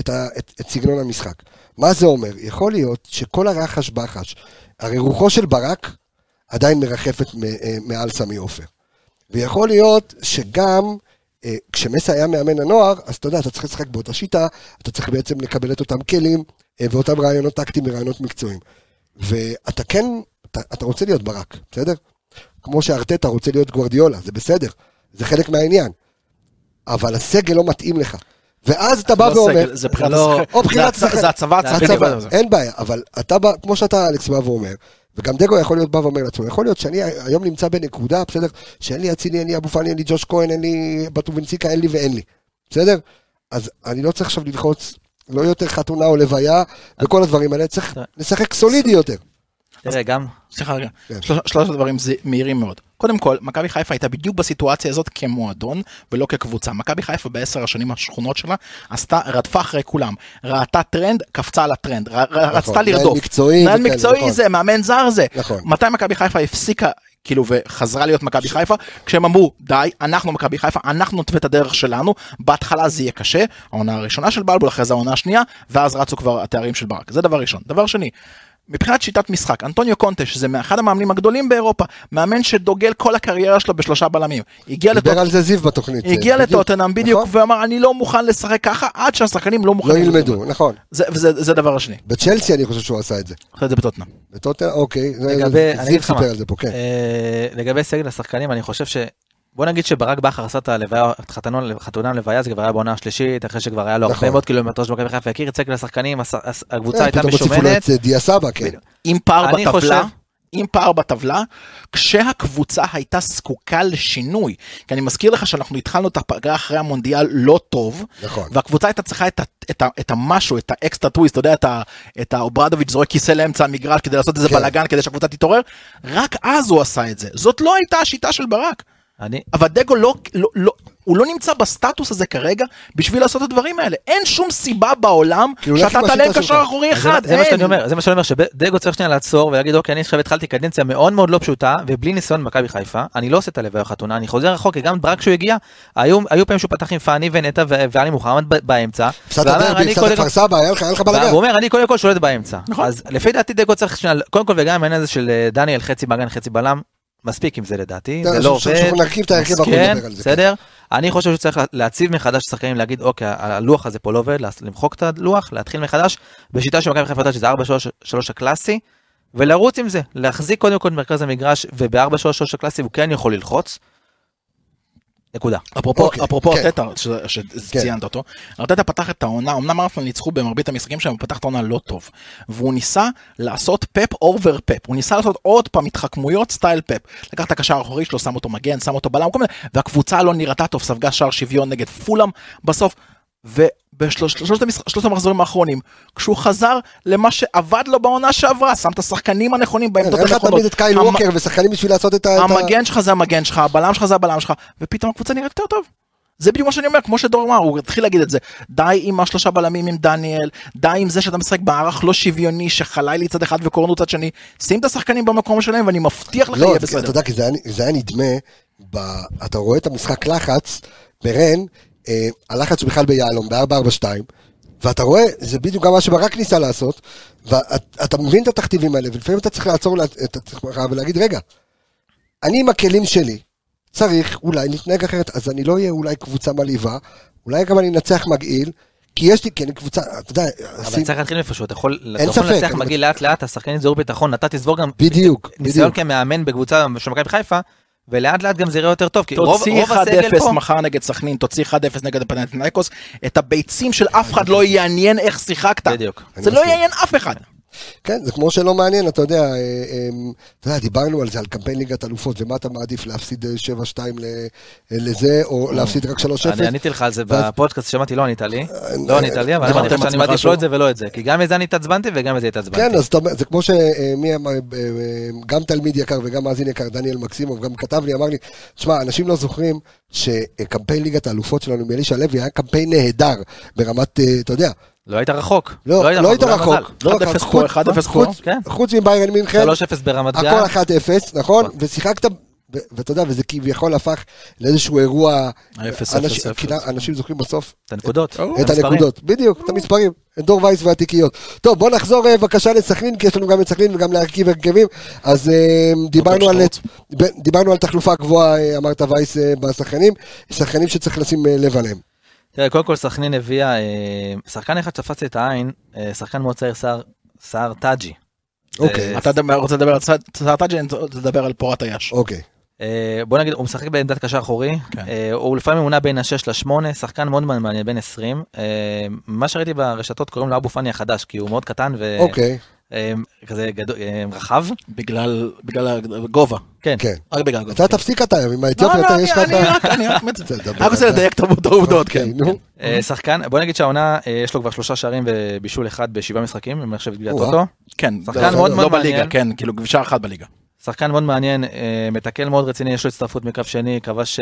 את, ה, את, את סגנון המשחק. מה זה אומר? יכול להיות שכל הרחש בחש, הרי רוחו של ברק עדיין מרחפת אה, מעל סמי עופר. ויכול להיות שגם אה, כשמסה היה מאמן הנוער, אז אתה יודע, אתה צריך לשחק באותה שיטה, אתה צריך בעצם לקבל את אותם כלים אה, ואותם רעיונות טקטיים ורעיונות מקצועיים. ואתה כן, אתה, אתה רוצה להיות ברק, בסדר? כמו שארטטה רוצה להיות גוורדיולה, זה בסדר, זה חלק מהעניין. אבל הסגל לא מתאים לך. ואז אתה בא לא ואומר, סגל, זה בחירת לא- השחקן. או בחירת זה הצ- שחקן. זה הצבא. הצבא. אין בעיה, אבל אתה בא, כמו שאתה אלכס בא ואומר, וגם דגו יכול להיות בא ואומר לעצמו, יכול להיות שאני היום נמצא בנקודה, בסדר, שאין לי אצילי, אין לי אבו פאני, אין לי ג'וש כהן, אין לי בטובנציקה, אין לי ואין לי, בסדר? אז אני לא צריך עכשיו ללחוץ, לא יותר חתונה או לוויה, וכל הדברים האלה, צריך לשחק סולידי יותר. תראה, גם, סליחה רגע, כן. שלוש- שלושת דברים זה מהירים מאוד. קודם כל, מכבי חיפה הייתה בדיוק בסיטואציה הזאת כמועדון ולא כקבוצה. מכבי חיפה בעשר השנים השחונות שלה עשתה, רדפה אחרי כולם. ראתה טרנד, קפצה על הטרנד, ר- רצתה לרדוף. מקצועי מנהל מקצועי נכון. זה, מאמן זר זה. נכון. מתי מכבי חיפה הפסיקה, כאילו, וחזרה להיות מכבי חיפה? כשהם אמרו, די, אנחנו מכבי חיפה, אנחנו נתווה את הדרך שלנו, בהתחלה זה יהיה קשה, העונה הראשונה של בלבול, אחרי זה העונה השנייה, ואז רצו כבר התארים של ברק. זה דבר ראשון. דבר שני, מבחינת שיטת משחק, אנטוניו קונטה, שזה אחד המאמנים הגדולים באירופה, מאמן שדוגל כל הקריירה שלו בשלושה בלמים. הגיע לטוט... דיבר על זה זיו בתוכנית. הגיע לטוטנאם בדיוק, נכון? ואמר אני לא מוכן לשחק ככה עד שהשחקנים לא לא מוכנים. ילמדו, נכון. זה, וזה, זה דבר השני. בצ'לסי אני חושב שהוא עשה את זה. עשה את זה בטוטנאם. בטוטנאם, אוקיי, זה- לגבי, אני זיו אגיד לך סיפר על זה פה, כן. אה, לגבי סגל השחקנים, אני חושב ש... בוא נגיד שברק בכר עשה את הלוויה, את חתנו- חתונה לוויה, זה כבר היה בעונה השלישית, אחרי שכבר היה לו נכון. הרבה מאוד קילומטר של מכבי חיפה, הכיר את סגל השחקנים, הקבוצה הייתה פתאום הוסיפו לו משומנת, את דיה סבא, כן. עם פער בטבלה, עם פער בטבלה, כשהקבוצה הייתה זקוקה לשינוי. כי אני מזכיר לך שאנחנו התחלנו את הפגרה אחרי המונדיאל לא טוב, נכון. והקבוצה הייתה צריכה את, ה, את, ה, את המשהו, את ה extra twist, אתה יודע, את, ה, את האוברדוביץ' זורק כיסא לאמצע המגרש כדי לעשות איזה כן. בלאגן כדי שהקבוצה תתעורר, רק אז הוא עשה את זה. זאת לא הייתה השיטה של ברק. אני, אבל דגו לא, לא, לא, הוא לא נמצא בסטטוס הזה כרגע בשביל לעשות את הדברים האלה. אין שום סיבה בעולם הוא הולך שאתה תעלה קשר. אחורי אז זה- אחד, זה מה שאני אין. אומר, זה מה שאני אומר, שדגו צריך שנייה לעצור ולהגיד, אוקיי, אני עכשיו התחלתי קדנציה מאוד מאוד לא פשוטה, ובלי ניסיון במכבי חיפה, אני לא עושה את הלוויה החתונה, אני חוזר רחוק, כי גם ברק כשהוא הגיע, היו היו פעמים שהוא פתח עם פאני ונטע ואלי מוחמד באמצע. הפסדת ואמר, דרבי, אני הפסדת קודם כפר כל- סבא, היה לך היה לך בלאגן. והוא אומר, אני קודם כל שולט באמצע. נכון. אז לפי דעתי דגו צריך שנייה, קודם כל וגם העניין הזה של דניאל חצי מגן חצי בלם, מספיק עם זה לדעתי, זה לא עובד. נרכיב את ההרכב, אנחנו כן. בסדר. אני חושב שצריך לה- להציב מחדש שחקנים, להגיד, אוקיי, הלוח הזה פה לא עובד, למחוק את הלוח, להתחיל מחדש, בשיטה של מכבי חיפה יודעת שזה 4-3 הקלאסי, ולרוץ עם זה, להחזיק קודם כל מרכז המגרש, וב-4-3 הקלאסי הוא כן יכול ללחוץ. נקודה. אפרופו, אוקיי, אפרופו כן. ארטטה, שציינת אותו, ארטטה פתח את העונה, אמנם ארסנל ניצחו במרבית המשחקים שלהם, הוא פתח את העונה לא טוב. והוא ניסה לעשות פפ over פפ, הוא ניסה לעשות עוד פעם התחכמויות סטייל פפ. לקח את הקשר האחורי שלו, שם אותו מגן, שם אותו בלם, והקבוצה לא נראתה טוב, ספגה שער שוויון נגד פולאם בסוף. ובשלושת המשח- שלושת המחזורים האחרונים, כשהוא חזר למה שעבד לו בעונה שעברה, שם את השחקנים הנכונים בעמדות אין לך הנכונות. תמיד את קייל ווקר ושחקנים בשביל לעשות את ה... המגן שלך זה המגן שלך, הבלם שלך זה הבלם שלך, ופתאום הקבוצה נראית יותר טוב. זה בדיוק מה שאני אומר, כמו שדור אמר, הוא התחיל להגיד את זה. די עם השלושה בלמים עם דניאל, די עם זה שאתה משחק מערך לא שוויוני, שחלילי צד אחד וקורנו צד שני. שים את השחקנים במקום שלהם ואני מבטיח לך לא, יהיה אתה בסדר. יודע, כי זה היה- זה היה נדמה, ב- אתה רואה את המשחק לחץ, ברן, הלחץ בכלל ביהלום, ב-442, ואתה רואה, זה בדיוק גם מה שברק ניסה לעשות, ואתה מבין את התכתיבים האלה, ולפעמים אתה צריך לעצור את עצמך ולהגיד, רגע, אני עם הכלים שלי, צריך אולי להתנהג אחרת, אז אני לא אהיה אולי קבוצה מלהיבה, אולי גם אני אנצח מגעיל, כי יש לי, כי אני קבוצה, אתה יודע, אבל עושים- צריך להתחיל איפשהו, אתה יכול אתה יכול לנצח מגיל לאט לאט, השחקנים יזהו ביטחון, אתה תסבור גם בדיוק, ניסיון בדיוק. כמאמן בקבוצה של מכבי חיפה, ולאט לאט גם זה יראה יותר טוב, כי רוב תוציא רוב הסגל 1-0 פה, מחר נגד סכנין, תוציא 1-0 נגד הפנטינאיקוס, את הביצים של אף אחד לא יעניין איך שיחקת. בדיוק. זה לא. יעניין אף אחד. כן, זה כמו שלא מעניין, אתה יודע, אה, אה, אתה יודע, דיברנו על זה, על קמפיין ליגת אלופות, ומה אתה מעדיף, להפסיד אה, 7-2 ל- אה, לזה, או להפסיד רק 3-0? אני עניתי לך על זה בפודקאסט, שמעתי, לא ענית לי, לא ענית לי, אבל אמרתי עם לך שאני מעדיף? לא את זה ולא את זה, כי גם מזה אני התעצבנתי וגם מזה התעצבנתי. כן, אז זה כמו שמי אמר, גם תלמיד יקר וגם מאזין יקר, דניאל מקסימוב, גם כתב לי, אמר לי, תשמע, אנשים לא זוכרים שקמפיין ליגת האלופות שלנו מאלישע לוי היה קמפיין נהדר, ברמת, אתה יודע, לא היית רחוק. לא לא היית היה רחוק. לא 1-0 רחוק, פה, חוץ- 1-0 פה. חוץ- כן. חוץ מביירן מינכן, 3-0 ברמת גן. הכל 1-0, נכון? נכון. ושיחקת, ואתה יודע, וזה כביכול הפך לאיזשהו אירוע, אפס, אנשים- זוכרים בסוף את הנקודות. את. הנקודות, בדיוק, את המספרים, את דור וייס והתיקיות. טוב, בוא נחזור אה, בבקשה לסכנין, כי יש לנו גם את סכנין וגם להרכיב הרכבים. אז אה, דיברנו על, דיברנו תחלופה גבוהה, אה, אמרת וייס בשחקנים, שחקנים שצריך לשים לב עליהם. תראה, קודם כל סכנין הביאה, אה, שחקן אחד שתפס לי את העין, אה, שחקן מאוד צעיר, סער- סער טאג'י. אוקיי. זה- אתה דבר- רוצה לדבר על סרטאג'י, אני רוצה לדבר על פורת היש. אוקיי. אה, בוא נגיד, הוא משחק בעמדת קשר אחורי, כן. אה, הוא לפעמים מונע בין ה-6 ל-8, שחקן מאוד מעניין, בין 20. אה, מה שראיתי ברשתות קוראים לו אבו פאני החדש, כי הוא מאוד קטן אוקיי, וכזה גדול, אה, רחב. בגלל בגלל הגובה. כן. כן. רק בגלל הגובה. אתה תפסיק אתה עם האתיופיה לא, אתה לא, יש לך אני- את אני ה... רק- אני רק מצ- בסדר, רק רוצה אתה- לדייק את העובדות, כן. אוקיי, נו. אה, שחקן, בוא נגיד שהעונה, אה, יש לו כבר שלושה שערים ובישול אחד בשבעה משחקים, אני חושב גביע או-אה. טוטו. כן, שחקן לא- מאוד לא מאוד בליגה, מעניין. כן, כאילו גבישה אחת בליגה. שחקן מאוד מעניין, אה, מתקל מאוד רציני, יש לו הצטרפות מקו שני, כבש,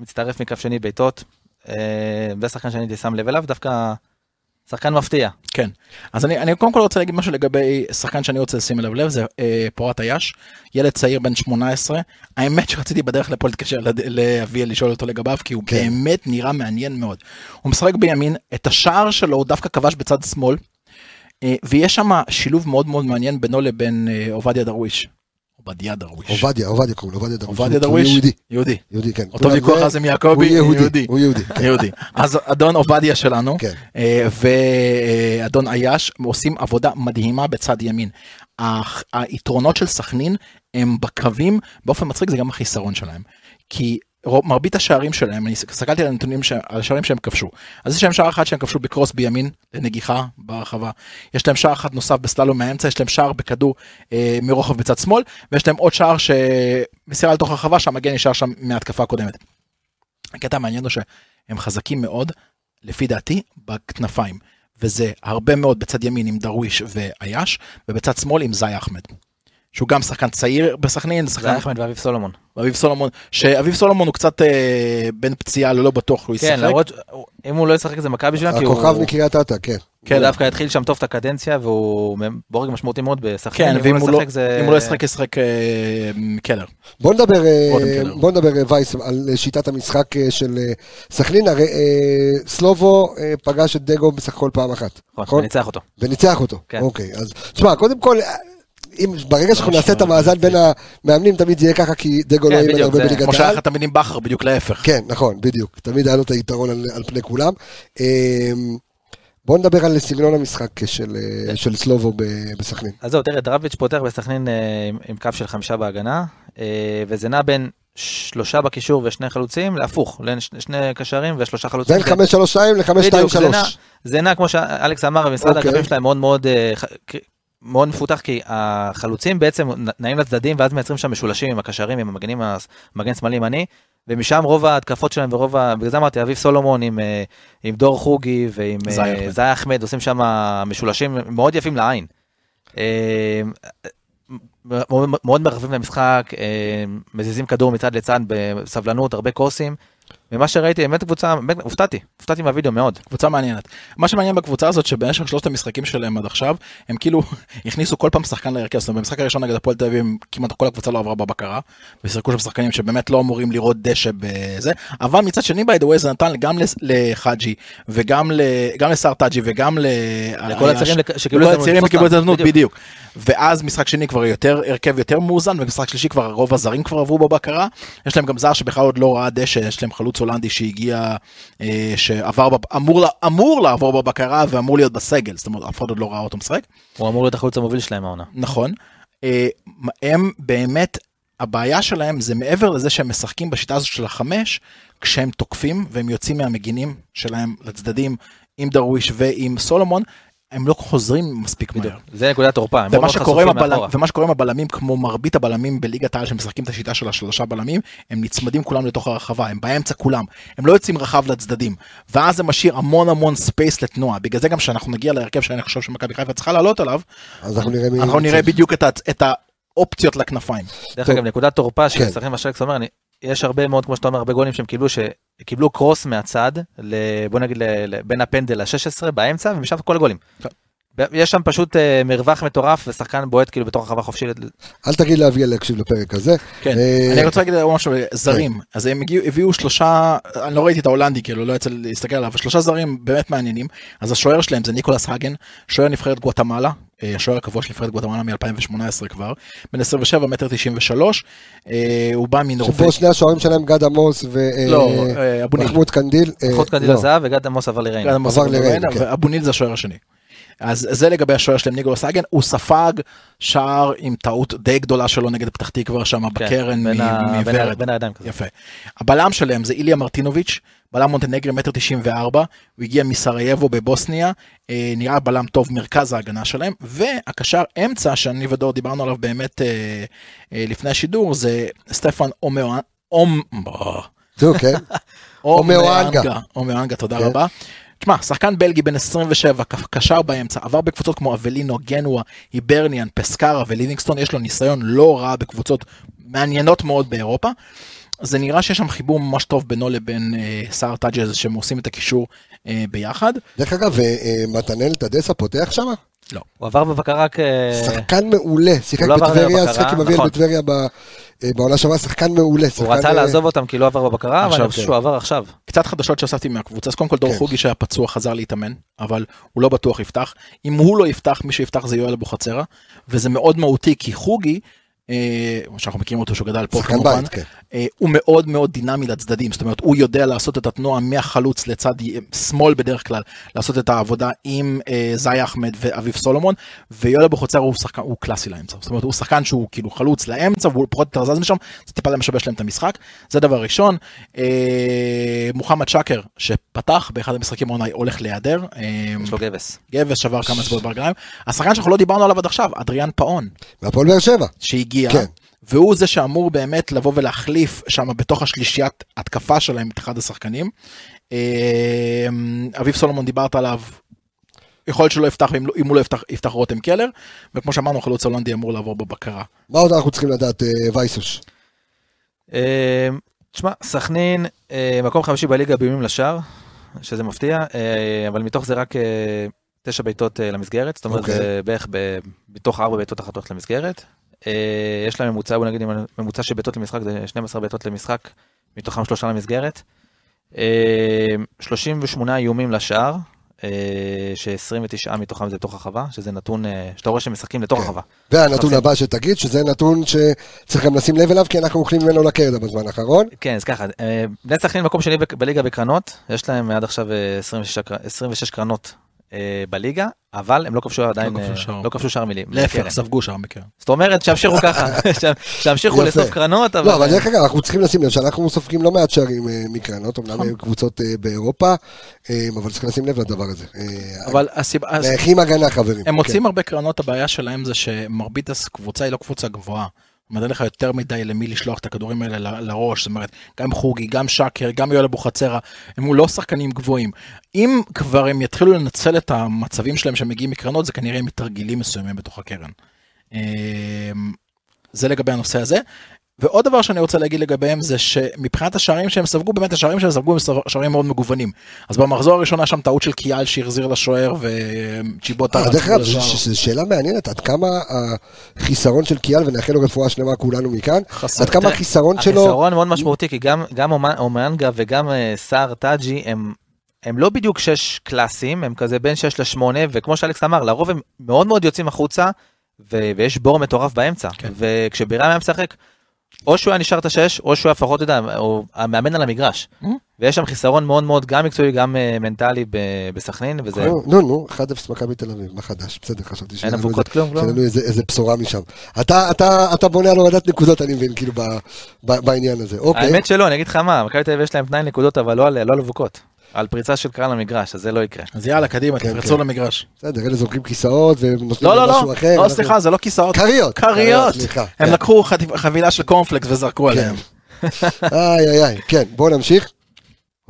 מצטרף מקו שני בעיטות. זה שחקן שאני הייתי שם לב אליו, דווקא שחקן מפתיע. כן. אז אני, אני קודם כל רוצה להגיד משהו לגבי שחקן שאני רוצה לשים אליו לב, זה אה, פורת היש, ילד צעיר בן 18. האמת שרציתי בדרך לפה להתקשר לאביה לשאול אותו לגביו, כי הוא כן. באמת נראה מעניין מאוד. הוא משחק בימין, את השער שלו הוא דווקא כבש בצד שמאל, אה, ויש שם שילוב מאוד מאוד מעניין בינו לבין אה, עובדיה דרוויש. עובדיה דרוויש. עובדיה, עובדיה קוראים לו, עובדיה דרוויש. עובדיה הוא דרוויש? יהודי, יהודי. יהודי, כן. אותו ויכוח זה- אז עם יעקבי, הוא יהודי. הוא יהודי. כן. יהודי. אז אדון עובדיה שלנו, כן. אה, ואדון עייש עושים עבודה מדהימה בצד ימין. היתרונות של סכנין הם בקווים, באופן מצחיק זה גם החיסרון שלהם. כי מרבית השערים שלהם, אני הסתכלתי על הנתונים, ש- על השערים שהם כבשו. אז יש להם שער אחד שהם כבשו בקרוס בימין, לנגיחה ברחבה. יש להם שער אחד נוסף בסללום מהאמצע, יש להם שער בכדור אה, מרוחב בצד שמאל, ויש להם עוד שער שמסירה לתוך הרחבה שהמגן נשאר שם מההתקפה הקודמת. הקטע המעניין הוא שהם חזקים מאוד, לפי דעתי, בכנפיים. וזה הרבה מאוד בצד ימין עם דרוויש ועייש, ובצד שמאל עם זי אחמד. שהוא גם שחקן צעיר בסכנין, זה שחקן אחמד ואביב סולומון. אביב סולומון, שאביב סולומון הוא קצת אה, בין פציעה ללא בטוח הוא ישחק. כן, למרות, אם הוא לא ישחק זה מכבי בשבילם, כי הכוכב הוא מקריית אתא, כן. הוא דווקא התחיל שם טוב את הקדנציה, והוא בורג משמעותי מאוד בסכנין, כן, אם ואם הוא לא ישחק זה... אם הוא לא ישחק ישחק אה, קלר. בוא נדבר, אה, רותם קלר. בוא נדבר אה, וייס על שיטת המשחק של סכנין, הרי אה, סלובו אה, פגש את דגו בסך הכל פעם אחת, נכון, וניצח אותו. וניצח אותו. כן. אוקיי, אז תשמע, קודם כל, אם ברגע שאנחנו נעשה את המאזן בין המאמנים, תמיד זה יהיה ככה, כי דגו כן, לא אימן בדיוק, הרבה בליגת כמו שהיה העל. לך תמיד עם בכר, בדיוק להפך. כן, נכון, בדיוק. תמיד היה לו את היתרון על, על פני כולם. אה, בוא נדבר על סגנון המשחק של, אה, של סלובו בסכנין. אז זהו, תראה, דרביץ' פותח בסכנין אה, עם- עם קו של חמישה בהגנה, אה, וזה נע בין שלושה בקישור ושני חלוצים, להפוך, לשני קשרים ושלושה חלוצים. בין 5-3-2 ל-5-2-3. זה נע, זה נע, כמו שאלכס אמר, במשרד אוקיי. האגפים שלהם מאוד מאוד, מאוד מפותח, כי החלוצים בעצם נעים לצדדים, ואז מייצרים שם משולשים עם הקשרים, עם המגנים, הס- מגן שמאלי ימני, ומשם רוב ההתקפות שלהם ורוב ה... בגלל זה אמרתי, אביב סולומון עם, אה, עם דור חוגי ועם אה, זאי אחמד. עושים שם משולשים מאוד יפים לעין. אה, מאוד מרחבים למשחק, מזיזים כדור מצד לצד בסבלנות, הרבה קורסים. ממה שראיתי, באמת קבוצה, הופתעתי, הופתעתי מהווידאו מאוד. קבוצה מעניינת. מה שמעניין בקבוצה הזאת שבמשך שלושת המשחקים שלהם עד עכשיו הם כאילו הכניסו כל פעם שחקן להרכב, זאת אומרת במשחק הראשון נגד הפועל תל אביב כמעט כל הקבוצה לא עברה בבקרה ושיחקו שם שחקנים שבאמת לא אמורים לראות דשא בזה אבל מצד שני by the way זה נתן גם לחאג'י וגם לסער טאג'י וגם ל... לכל הצעירים לק- שקיבלו לכל הזדמנות הצעירים. בדיוק ואז משחק שני כבר יותר הרכב יותר מאוזן ומשחק שלישי כבר רוב הזרים כבר עברו בבקרה יש להם גם זר שבכלל עוד לא ראה דשא יש להם חלוץ הולנדי שהגיע אה, שעבר בב- אמור לה- אמור לעבור בבקרה ואמור להיות בסגל זאת אומרת אף אחד עוד לא ראה אותו משחק הוא אמור להיות החלוץ המוביל שלהם העונה. נכון אה, הם באמת הבעיה שלהם זה מעבר לזה שהם משחקים בשיטה הזאת של החמש כשהם תוקפים והם יוצאים מהמגינים שלהם לצדדים עם דרוויש ועם סולומון הם לא חוזרים מספיק מהר. זה נקודת תורפה, הם מאוד עם חשופים מאחורה. ומה שקורה עם הבלמים, כמו מרבית הבלמים בליגת העל שמשחקים את השיטה של השלושה בלמים, הם נצמדים כולם לתוך הרחבה, הם באמצע כולם, הם לא יוצאים רחב לצדדים, ואז זה משאיר המון המון space לתנועה, בגלל זה גם כשאנחנו נגיע להרכב שאני חושב שמכבי חיפה צריכה לעלות עליו, אז אנחנו נראה מי... אנחנו נראה בדיוק את, ה- את האופציות לכנפיים. דרך טוב. אגב, נקודת תורפה כן. ששחקנים מה שאלכס אומר, אני- יש הרבה מאוד, כמו שאתה אומר, הרבה גולים שהם קיבלו, שקיבלו קרוס מהצד, בוא נגיד בין הפנדל ל-16 באמצע, ומשם כל הגולים. כן. יש שם פשוט אה, מרווח מטורף, ושחקן בועט כאילו בתוך הרחבה חופשית. אל תגיד לאביאל להקשיב לפרק הזה. כן, אה, אני רוצה להגיד משהו, זרים, אז הם הגיעו, הביאו שלושה, אני לא ראיתי את ההולנדי, כאילו לא יצא להסתכל עליו, שלושה זרים באמת מעניינים, אז השוער שלהם זה ניקולס הגן, שוער נבחרת גואטמלה, אה, השוער הקבוע של נבחרת גואטמלה מ-2018 כבר, בן 27 מטר 93, אה, הוא בא מנורבגיה, שפה שני השוערים שלהם, גד עמוס לא, אה, אבו. ומחמוד קנדיל. חוץ קנדיל לא. הזהב וגד עמוס עבר לריינה, כן. ואבו ניל זה השוער השני. אז זה לגבי השוער שלהם ניקולס הגן, הוא ספג שער עם טעות די גדולה שלו נגד פתח תקווה שם כן, בקרן מוורד. בין הידיים כזה. יפה. הבלם שלהם זה איליה מרטינוביץ', בלם מונטנגרי מטר 94, הוא הגיע מסרייבו בבוסניה, אה, נראה בלם טוב מרכז ההגנה שלהם, והקשר אמצע שאני ודור דיברנו עליו באמת אה, אה, לפני השידור, זה סטפן אומאואן. אומ... זהו, כן. אומאואנגה, תודה כן. רבה. תשמע, שחקן בלגי בן 27, ק- קשר באמצע, עבר בקבוצות כמו אבלינו, גנואה, היברניאן, פסקרה וליבינגסטון, יש לו ניסיון לא רע בקבוצות מעניינות מאוד באירופה. זה נראה שיש שם חיבור ממש טוב בינו לבין אה, סער טאג'ז שהם עושים את הקישור אה, ביחד. דרך אגב, אה, אה, מתנאל טדסה פותח שם? לא. הוא עבר בבקרה כ... שחקן מעולה, שיחק הוא לא בטבריה, שיחק עם אביאל נכון. בטבריה ב- אה, בעונה שעברה, שחקן מעולה. הוא שחקן, רצה אה, לעזוב אותם כי לא עבר בבקרה, אבל עכשיו, אני חושב כן. שהוא עבר עכשיו. קצת חדשות שהוספתי מהקבוצה, אז קודם כל דור כן. חוגי שהיה פצוע חזר להתאמן, אבל הוא לא בטוח יפתח. אם הוא לא יפתח, מי שיפתח זה יואל אבוחצירא, וזה מאוד מהותי, כי חוגי, שאנחנו מכירים אותו שהוא גדל פה כמובן, בית, כן. אה, הוא מאוד מאוד דינמי לצדדים, זאת אומרת הוא יודע לעשות את התנועה מהחלוץ לצד שמאל בדרך כלל, לעשות את העבודה עם אה, זאי אחמד ואביב סולומון, ויואל אבוחצירא הוא שחקן, הוא קלאסי לאמצע, זאת אומרת הוא שחקן שהוא כאילו חלוץ לאמצע והוא פחות יותר זז משם, זה טיפה משבש להם את המשחק, זה דבר ראשון. אה, מוחמד שקר שפתח באחד המשחקים העונה הולך להיעדר, אה, יש לו גבס. גבס שבר כמה אצבעות ברגליים, השחקן שאנחנו לא דיברנו עליו עד עכשיו, אדריאן פאון. והפועל באר שבע. שהגיע, כן. כן. והוא זה שאמור באמת לבוא ולהחליף שם בתוך השלישיית התקפה שלהם את אחד השחקנים. אה, אביב סולומון דיברת עליו, יכול להיות שלא יפתח, אם, לא- אם הוא לא יפתח, יפתח רותם קלר, וכמו שאמרנו, החלוץ הולנדי אמור לעבור בבקרה. מה עוד אנחנו צריכים לדעת, אה, וייסוש? אה, תשמע, סכנין, אה, מקום חמישי בליגה באיומים לשער, שזה מפתיע, אה, אבל מתוך זה רק תשע בעיטות למסגרת, זאת אומרת, אוקיי. זה בערך ב- מתוך ארבע בעיטות החטאות למסגרת. אה, יש להם ממוצע, בוא נגיד, ממוצע של בעיטות למשחק זה 12 בעיטות למשחק, מתוכם שלושה למסגרת. אה, 38 איומים לשער, אה, ש-29 מתוכם זה לתוך הרחבה, שזה נתון אה, שאתה רואה שהם משחקים לתוך כן. הרחבה. והנתון חפים. הבא שתגיד, שזה נתון שצריך גם לשים לב אליו, כי אנחנו אוכלים ממנו לקרדה בזמן האחרון. כן, אז ככה, אה, בני סכנין מקום שני בליגה בקרנות, יש להם עד עכשיו אה, 26, קר- 26 קרנות אה, בליגה, אבל הם לא כבשו עדיין, כבשו אה, שער. לא כבשו שער מילים. להפך, ספגו שם מכיר. זאת אומרת שימשיכו ככה, שימשיכו יפה. לאסוף קרנות, לא, אבל אבל... דרך אגב, אנחנו צריכים לשים לב שאנחנו סופגים לא מעט שערים אה, מקרנות, נכון. אמנם הם קבוצות אה, באירופה, אה, אבל צריכים לשים לב לדבר הזה. אה, אבל הסיבה... מאחים הגנה, חברים. הם מוצאים כן. הרבה קרנות, הבעיה שלהם זה שמרבית הקבוצה היא לא קבוצה גבוהה. אין לך יותר מדי למי לשלוח את הכדורים האלה לראש, זאת אומרת, גם חוגי, גם שקר, גם יואל אבוחצירא, הם לא שחקנים גבוהים. אם כבר הם יתחילו לנצל את המצבים שלהם שמגיעים מקרנות, זה כנראה מתרגילים מסוימים בתוך הקרן. אמ, זה לגבי הנושא הזה. ועוד דבר שאני רוצה להגיד לגביהם זה שמבחינת השערים שהם ספגו, באמת השערים שהם ספגו הם שערים מאוד מגוונים. אז במחזור הראשון היה שם טעות של קיאל שהחזיר לשוער וצ'יבוטה. אה, דרך אגב. זו שאלה מעניינת, עד כמה החיסרון של קיאל, ונאחל לו רפואה שלמה כולנו מכאן, חסר. עד כמה תראה, החיסרון שלו... החיסרון מאוד משמעותי, כי גם- אומנגה וגם אה, סער טאג'י הם... הם לא בדיוק שש קלאסים, הם כזה בין שש לשמונה, וכמו שאלכס אמר, לרוב הם מאוד מאוד יוצאים החוצה, ו- ויש בור מטורף באמצע. כן. וכשבירם היה משחק, או שהוא היה נשאר את השש, או שהוא היה לפחות, אתה יודע, או המאמן על המגרש. Mm. ויש שם חיסרון מאוד מאוד גם מקצועי, גם אה, מנטלי בסכנין, וזה... נו, נו, נו, 1-0 מכבי תל אביב, מה חדש? בסדר, חשבתי אין שיהיה לנו אבוקות כלום, לא? שיהיה לנו איזה בשורה משם. אתה- אתה אתה בונה על הורדת נקודות, אני מבין, כאילו, בעניין הזה. אוקיי. האמת שלא, אני אגיד לך מה, מכבי תל אביב יש להם תנאי נקודות, אבל לא על לא על אבוקות. על פריצה של קהל למגרש, אז זה לא יקרה. אז יאללה, קדימה, כן, תפרצו כן. למגרש. בסדר, אלה זורקים כיסאות ונותנים לא, לא, משהו לא, אחר. לא, אנחנו- סליחה, זה לא כיסאות. כריות. כריות. הם כן. לקחו חבילה של קורנפלקס וזרקו עליהם. איי, איי, איי, כן, בואו נמשיך.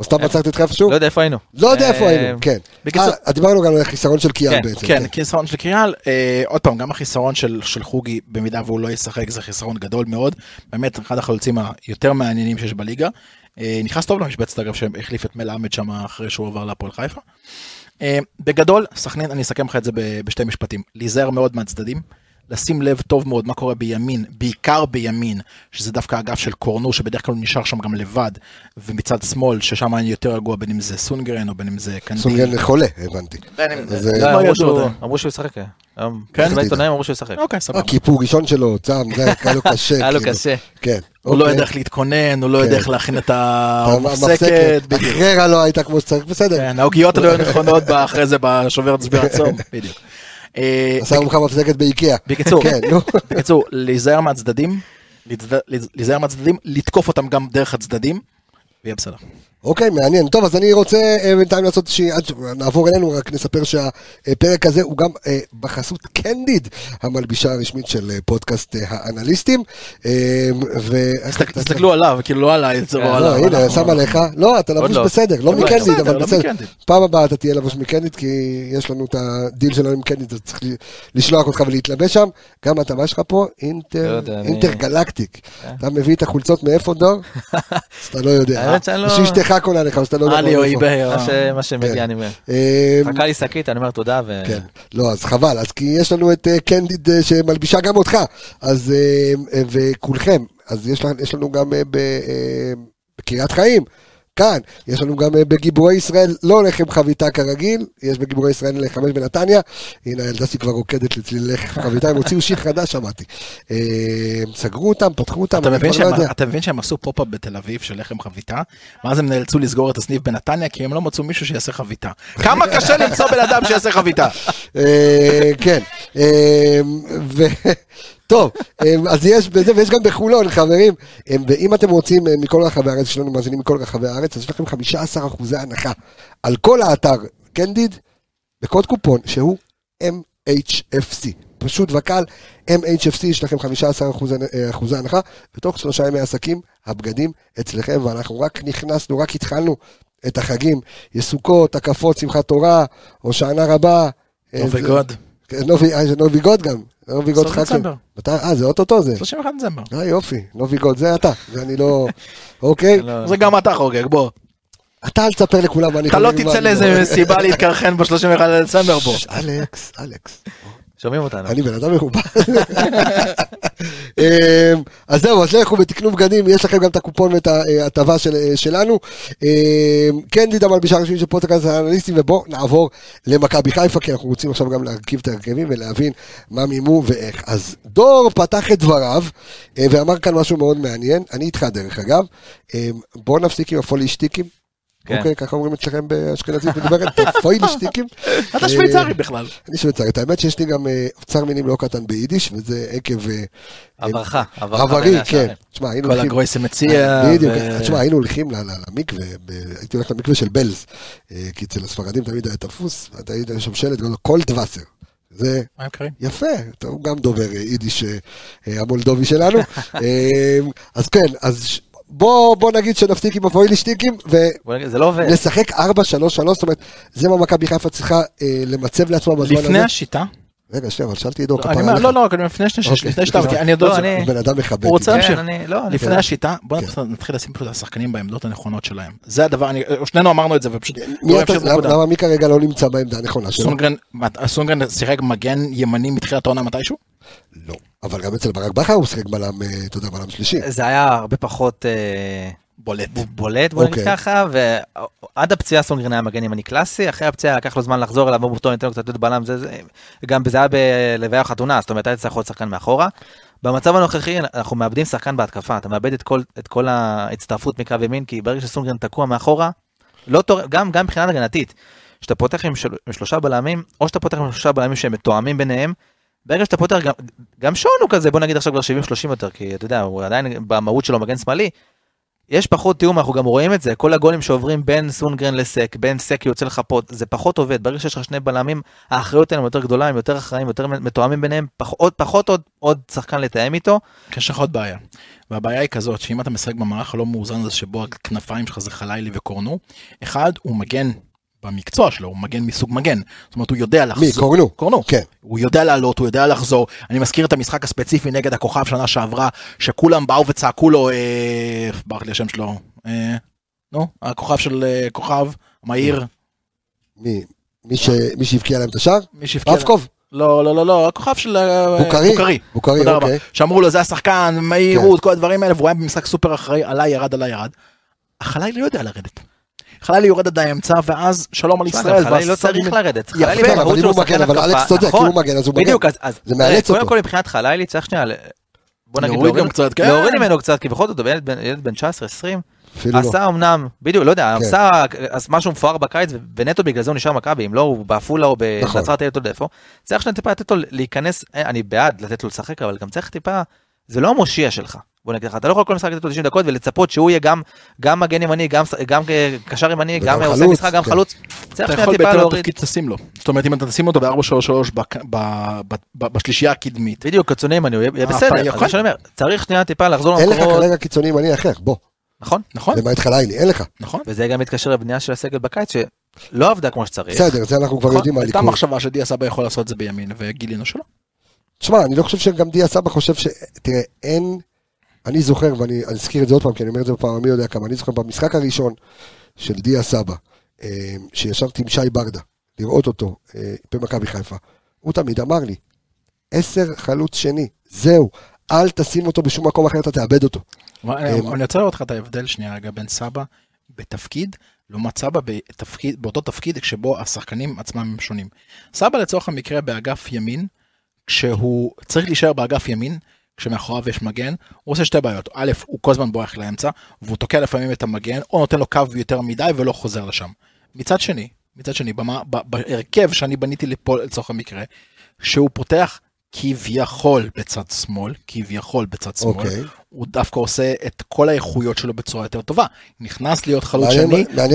או סתם מצאתי אותך איפשהו? לא יודע איפה היינו. לא יודע איפה אה, היינו, כן. בקיצור- אה, דיברנו גם על החיסרון של קיאל כן, בעצם. כן, חיסרון של קיאל, אה, עוד פעם, גם החיסרון של, של חוגי, במידה והוא לא ישחק, זה חיסרון גדול מאוד. באמת, אחד החלוצים היותר מעניינים שיש בליגה. אה, נכנס טוב למשבצת, אגב, שהחליף את מלמד שם אחרי שהוא עבר להפועל חיפה. אה, בגדול, סכנין, אני אסכם לך את זה בשתי משפטים. להיזהר מאוד מהצדדים. לשים לב טוב מאוד מה קורה בימין, בעיקר בימין, שזה דווקא האגף של קורנו, שבדרך כלל הוא נשאר שם גם לבד, ומצד שמאל, ששם אני יותר רגוע, בין אם זה סונגרן או בין אם זה קנדיל. סונגרן חולה, הבנתי. אה, לא, לא אמרו ידעו שהוא- עדיין. אמרו שהוא ישחק. אה. היום, כן? בעיתונאים אמרו שהוא ישחק. אוקיי, סבבה. הכיפור ראשון שלו, צם, זה היה לו קשה. היה לו כאילו. קשה. כן. הוא לא אוקיי. יודע איך להתכונן, הוא לא יודע כן. איך להכין את המפסקת. הקררה לא הייתה כמו שצריך, בסדר. כן, העוגיות לא היו נכונות אחרי זה בשובר הצביע הצום, בדיוק. אה, עשה לך מפסקת באיקאה. בקיצור, כן. בקיצור, להיזהר מהצדדים, להיזהר מהצדדים, לתקוף אותם גם דרך הצדדים, ויהיה בסדר. אוקיי, מעניין. טוב, אז אני רוצה אה, בינתיים לעשות איזושהי, עד שנעבור אלינו, רק נספר שהפרק הזה הוא גם אה, בחסות קנדיד, המלבישה הרשמית של אה, פודקאסט האנליסטים. תסתכלו עליו, כאילו לא עליי, זה לא לא, עליו. הנה, אנחנו- שם עליך. לא, אתה לבוש לא. בסדר, לא לא, מקנדיד, אבל לא בסדר. מקנדיד. פעם הבאה אתה תהיה לבוש מקנדיד, כי יש לנו את הדיל שלנו עם קנדיד, אז צריך לשלוח אותך ולהתלבש שם. גם אתה, מה יש לך פה? לא אינטר יודע, אני- intergalactic. כן. אתה מביא את החולצות מאיפה, דור? אז אתה לא יודע. שאשתך קונה לך, אז אתה לא יודע. עלי או מאיפה. eBay, מה שמגיע, כן. אני אומר. אה, חכה לי שקית, אני אומר תודה. כן, לא, אז חבל, אז כי יש לנו את אה, קנדיד אה, שמלבישה גם אותך, אז, אה, אה, וכולכם, אז יש לנו, יש לנו גם אה, אה, בקריית חיים, כאן, יש לנו גם אה, בגיבורי ישראל, לא לחם חביתה כרגיל, יש בגיבורי ישראל חמש בנתניה, הנה הילדה שלי כבר רוקדת לצליל לחם חביתה, הם הוציאו שיר חדש, שמעתי. אה, סגרו אותם, פתחו אותם, אתה מבין לא שהם-. אתה מבין שהם עשו פופ-אפ בתל אביב של לחם חביתה, ואז הם נאלצו לסגור את הסניף בנתניה, כי הם לא מצאו מישהו שיעשה חביתה. כמה קשה למצוא בן אדם שיעשה חביתה. אה, כן. אה, טוב, אה, אז יש בזה, ויש גם בחולון, חברים. אה, ואם אתם רוצים אה, מכל רחבי הארץ, יש לנו מאזינים מכל רחבי הארץ, אז יש לכם 15 אחוזי הנחה על כל האתר קנדיד, בקוד קופון שהוא MHFC. פשוט וקל, MHFC, יש לכם 15 אחוזי אה, אחוזי הנחה, בתוך שלושה ימי עסקים, הבגדים אצלכם, ואנחנו רק נכנסנו, רק התחלנו את החגים, יש סוכות, הקפות, שמחת תורה, הושענא רבה, נובי זה- גוד. כן, נובי, אה, נובי גוד גם. נובי גוד. דצמבר. מתי? אה, זה אוטוטו זה. 31 דצמבר. אה, יופי. נובי גוד, זה אתה. זה אני לא... אוקיי. לא, זה גם אתה חוגג, בוא. אתה אל תספר לכולם מה אני אתה לא חוגג, תצא לאיזה לא- מסיבה להתקרחן ב-31 לדצמבר בוא. אלכס, אלכס. שומעים אותנו. אני בן אדם מרובע. אמ, אז זהו, אז לכו ותקנו בגדים, יש לכם גם את הקופון ואת ההטבה של- אה, שלנו. אמ, כן, דידה מלבישה ראשית של פודקאסט האנליסטים, ובואו נעבור למכבי חיפה, כי אנחנו רוצים עכשיו גם להרכיב את ההרכבים ולהבין מה מימו ואיך. אז דור פתח את דבריו, אה, ואמר כאן משהו מאוד מעניין, אני איתך דרך אגב, אמ, בואו נפסיק עם הפולישטיקים. כן. אוקיי, ככה אומרים אצלכם באשכנזית מדוברת, פוילישטיקים. אתה שוויצרי בכלל. אני שוויצרית, האמת שיש לי גם אה, אוצר מינים לא קטן ביידיש, וזה עקב... אה, הברכה, הברכה עברי, כן. תשמע, היינו כל הולכים... הגרויסה מציע. בדיוק, תשמע, היינו הולכים למקווה, הייתי הולך למקווה של בלז, אה, כי אצל הספרדים תמיד היה תפוס, ואתה היית שם שלט, גדול, קולט וסר. זה? יפה, אתה- הוא גם דובר אה, יידיש אה, אה, המולדובי שלנו. אה, אז כן, אז בוא בוא נגיד שנפסיק עם לא עובד. ונשחק 4-3-3, זאת אומרת, זה מה מכבי חיפה צריכה אה, למצב לעצמה בזמן הזה. לפני השיטה, רגע, שנייה, אבל שאלתי עידו, לא, כפרה עליך. לא, לא, רק לפני שני שש, אוקיי. לפני שיטה, כי אני עוד לא, לא... בן אדם מכבד. הוא רוצה. כן, להמשיך. אני, לא. לפני השיטה, בוא כן. נתחיל לשים פשוט את השחקנים בעמדות הנכונות שלהם. זה הדבר, אני- שנינו אמרנו את זה ופשוט... נמשיך למה מי כרגע לא נמצא בעמדה הנכונה שלו? סונגרן, שיחק מגן ימני מתחילת העונה מתישהו? לא. אבל גם אצל ברק בכר הוא שיחק בלם, אה, אתה יודע, בלם שלישי. זה היה הרבה פחות בולט. בולט, בוא נגיד אוקיי. ככה, ועד הפציעה סונגרן היה מגן ימני קלאסי, אחרי הפציעה לקח לו זמן לחזור אליו, אמרו טוב, ניתן לו קצת להיות בלם, זה, זה, גם זה היה בלוויה חתונה, זאת אומרת, היה צריך עוד שחקן מאחורה. במצב הנוכחי אנחנו מאבדים שחקן בהתקפה, אתה מאבד את כל, את כל ההצטרפות מקו ימין, כי ברגע שסונגרן תקוע מאחורה, לא תור... גם, גם מבחינה הגנתית, כשאתה פותח עם, של... עם שלושה בלמים, או שאתה פותח עם שלושה בלמים שהם מתואמים ביניהם, ברגע שאתה פותח, גם, גם שון הוא כזה, בוא נגיד עכשיו כבר 70-30 יותר, כי אתה יודע, הוא עדיין במהות שלו מגן שמאלי, יש פחות תיאום, אנחנו גם רואים את זה, כל הגולים שעוברים בין סונגרן לסק, בין סק יוצא לחפות, זה פחות עובד, ברגע שיש לך שני בלמים, האחריות עליהם יותר גדולה, הם יותר אחראים, יותר מתואמים ביניהם, פח, עוד, פחות עוד, עוד שחקן לתאם איתו, יש לך עוד בעיה. והבעיה היא כזאת, שאם אתה משחק במערך הלא מאוזן הזה, שבו הכנפיים שלך זה חלילי וקורנו, אחד, הוא מגן במקצוע שלו, הוא מגן מסוג מגן. זאת אומרת, הוא יודע לחזור. מי? קורנו? קורנו. כן. הוא יודע לעלות, הוא יודע לחזור. אני מזכיר את המשחק הספציפי נגד הכוכב שנה שעברה, שכולם באו וצעקו לו, אה... ברח לי השם שלו. אה... נו, הכוכב של אה, כוכב, מהיר. מי? מי ש- מי שהבקיע להם את השער? מי שהבקיע... רבקוב? לא, לא, לא, לא, הכוכב של... אה, בוקרי? בוקרי. בוקרי, תודה רבה. אוקיי. שאמרו לו, זה השחקן, מהירות, כל הדברים האלה, והוא היה במשחק סופר אחראי, עלה, ירד, עלה, ירד. החלילי לא יודע לרדת. חלילי יורד עד האמצע, ואז שלום על ישראל. חלילי לא צריך לרדת, אבל במהות אם שלו הוא שחקן מגן, אבל התקפה, אלכס צודק, נכון. הוא מגן אז הוא מגן. בדיוק, אז, זה מאלץ קודם אותו. כל מבחינת חלילי צריך שנייה, בוא נגיד, להוריד כן. להוריד ממנו קצת, כי בכל זאת, הוא ילד בן- ילד בן 19-20, אפילו לא. עשה אמנם, בדיוק, לא יודע, כן. עשה אז משהו מפואר בקיץ, ונטו בגלל זה הוא נשאר מכבי, אם לא, הוא בעפולה או נכון. בנצרת עילית עוד איפה, צריך שנייה טיפה לתת לו להיכנס, אה, אני בעד לתת לו לשחק, אבל גם צריך טיפה, זה לא המושיע שלך. בוא נגיד לך, אתה לא יכול כל משחק לתת לו 90 דקות ולצפות שהוא יהיה גם, גם מגן ימני, גם, גם קשר ימני, גם עושה חלוץ, משחק, גם כן. חלוץ. צריך אתה יכול בהתאם. לתפקיד תשים לו. זאת אומרת, אם אתה תשים אותו ב-4-3-3 בשלישייה הקדמית. בדיוק, קיצוני ימני, הוא יהיה אה, בסדר, אז יכול. מה שאני אומר, צריך שנייה טיפה לחזור אין לך למקורות, כרגע קיצוני ימני אחר, בוא. נכון? נכון? למעט חלילי, אין לך. נכון. וזה גם מתקשר לבנייה של הסגל בקיץ, שלא עבדה כמו שצריך. בסדר, זה אנחנו כבר נכון. יודעים מה הייתה לקרוא. מחשבה שדיה סבא יכול לעשות את זה בימין, וגילינו שלא. תשמע, אני לא חושב שגם דיה סבא חושב ש... תראה, אין... אני זוכר, ואני אני אזכיר את זה עוד פעם, כי אני אומר את זה בפעם, מי יודע כמה, אני זוכר במשחק הראשון של דיה סבא, אה, שישבתי עם שי ברדה, לראות אותו אה, במכבי חיפה, הוא תמיד אמר לי, עשר חלוץ שני, זהו, אל תשים אותו בשום מקום אחר, אתה תאבד אותו. אה, אני אני רוצה לראות לך את ההבדל שנייה רגע בין סבא בתפקיד, לעומת סבא בתפקיד, באותו תפקיד שבו השחקנים עצמם הם שונים. סבא לצורך המקרה באגף ימין, כשהוא צריך להישאר באגף ימין, כשמאחוריו יש מגן, הוא עושה שתי בעיות. א', הוא כל הזמן בורח לאמצע, והוא תוקע לפעמים את המגן, או נותן לו קו יותר מדי ולא חוזר לשם. מצד שני, מצד שני, במה, ב, בהרכב שאני בניתי לפה לצורך המקרה, שהוא פותח כביכול בצד שמאל, כביכול בצד שמאל, אוקיי. הוא דווקא עושה את כל האיכויות שלו בצורה יותר טובה. נכנס להיות חלוץ שני, מפנה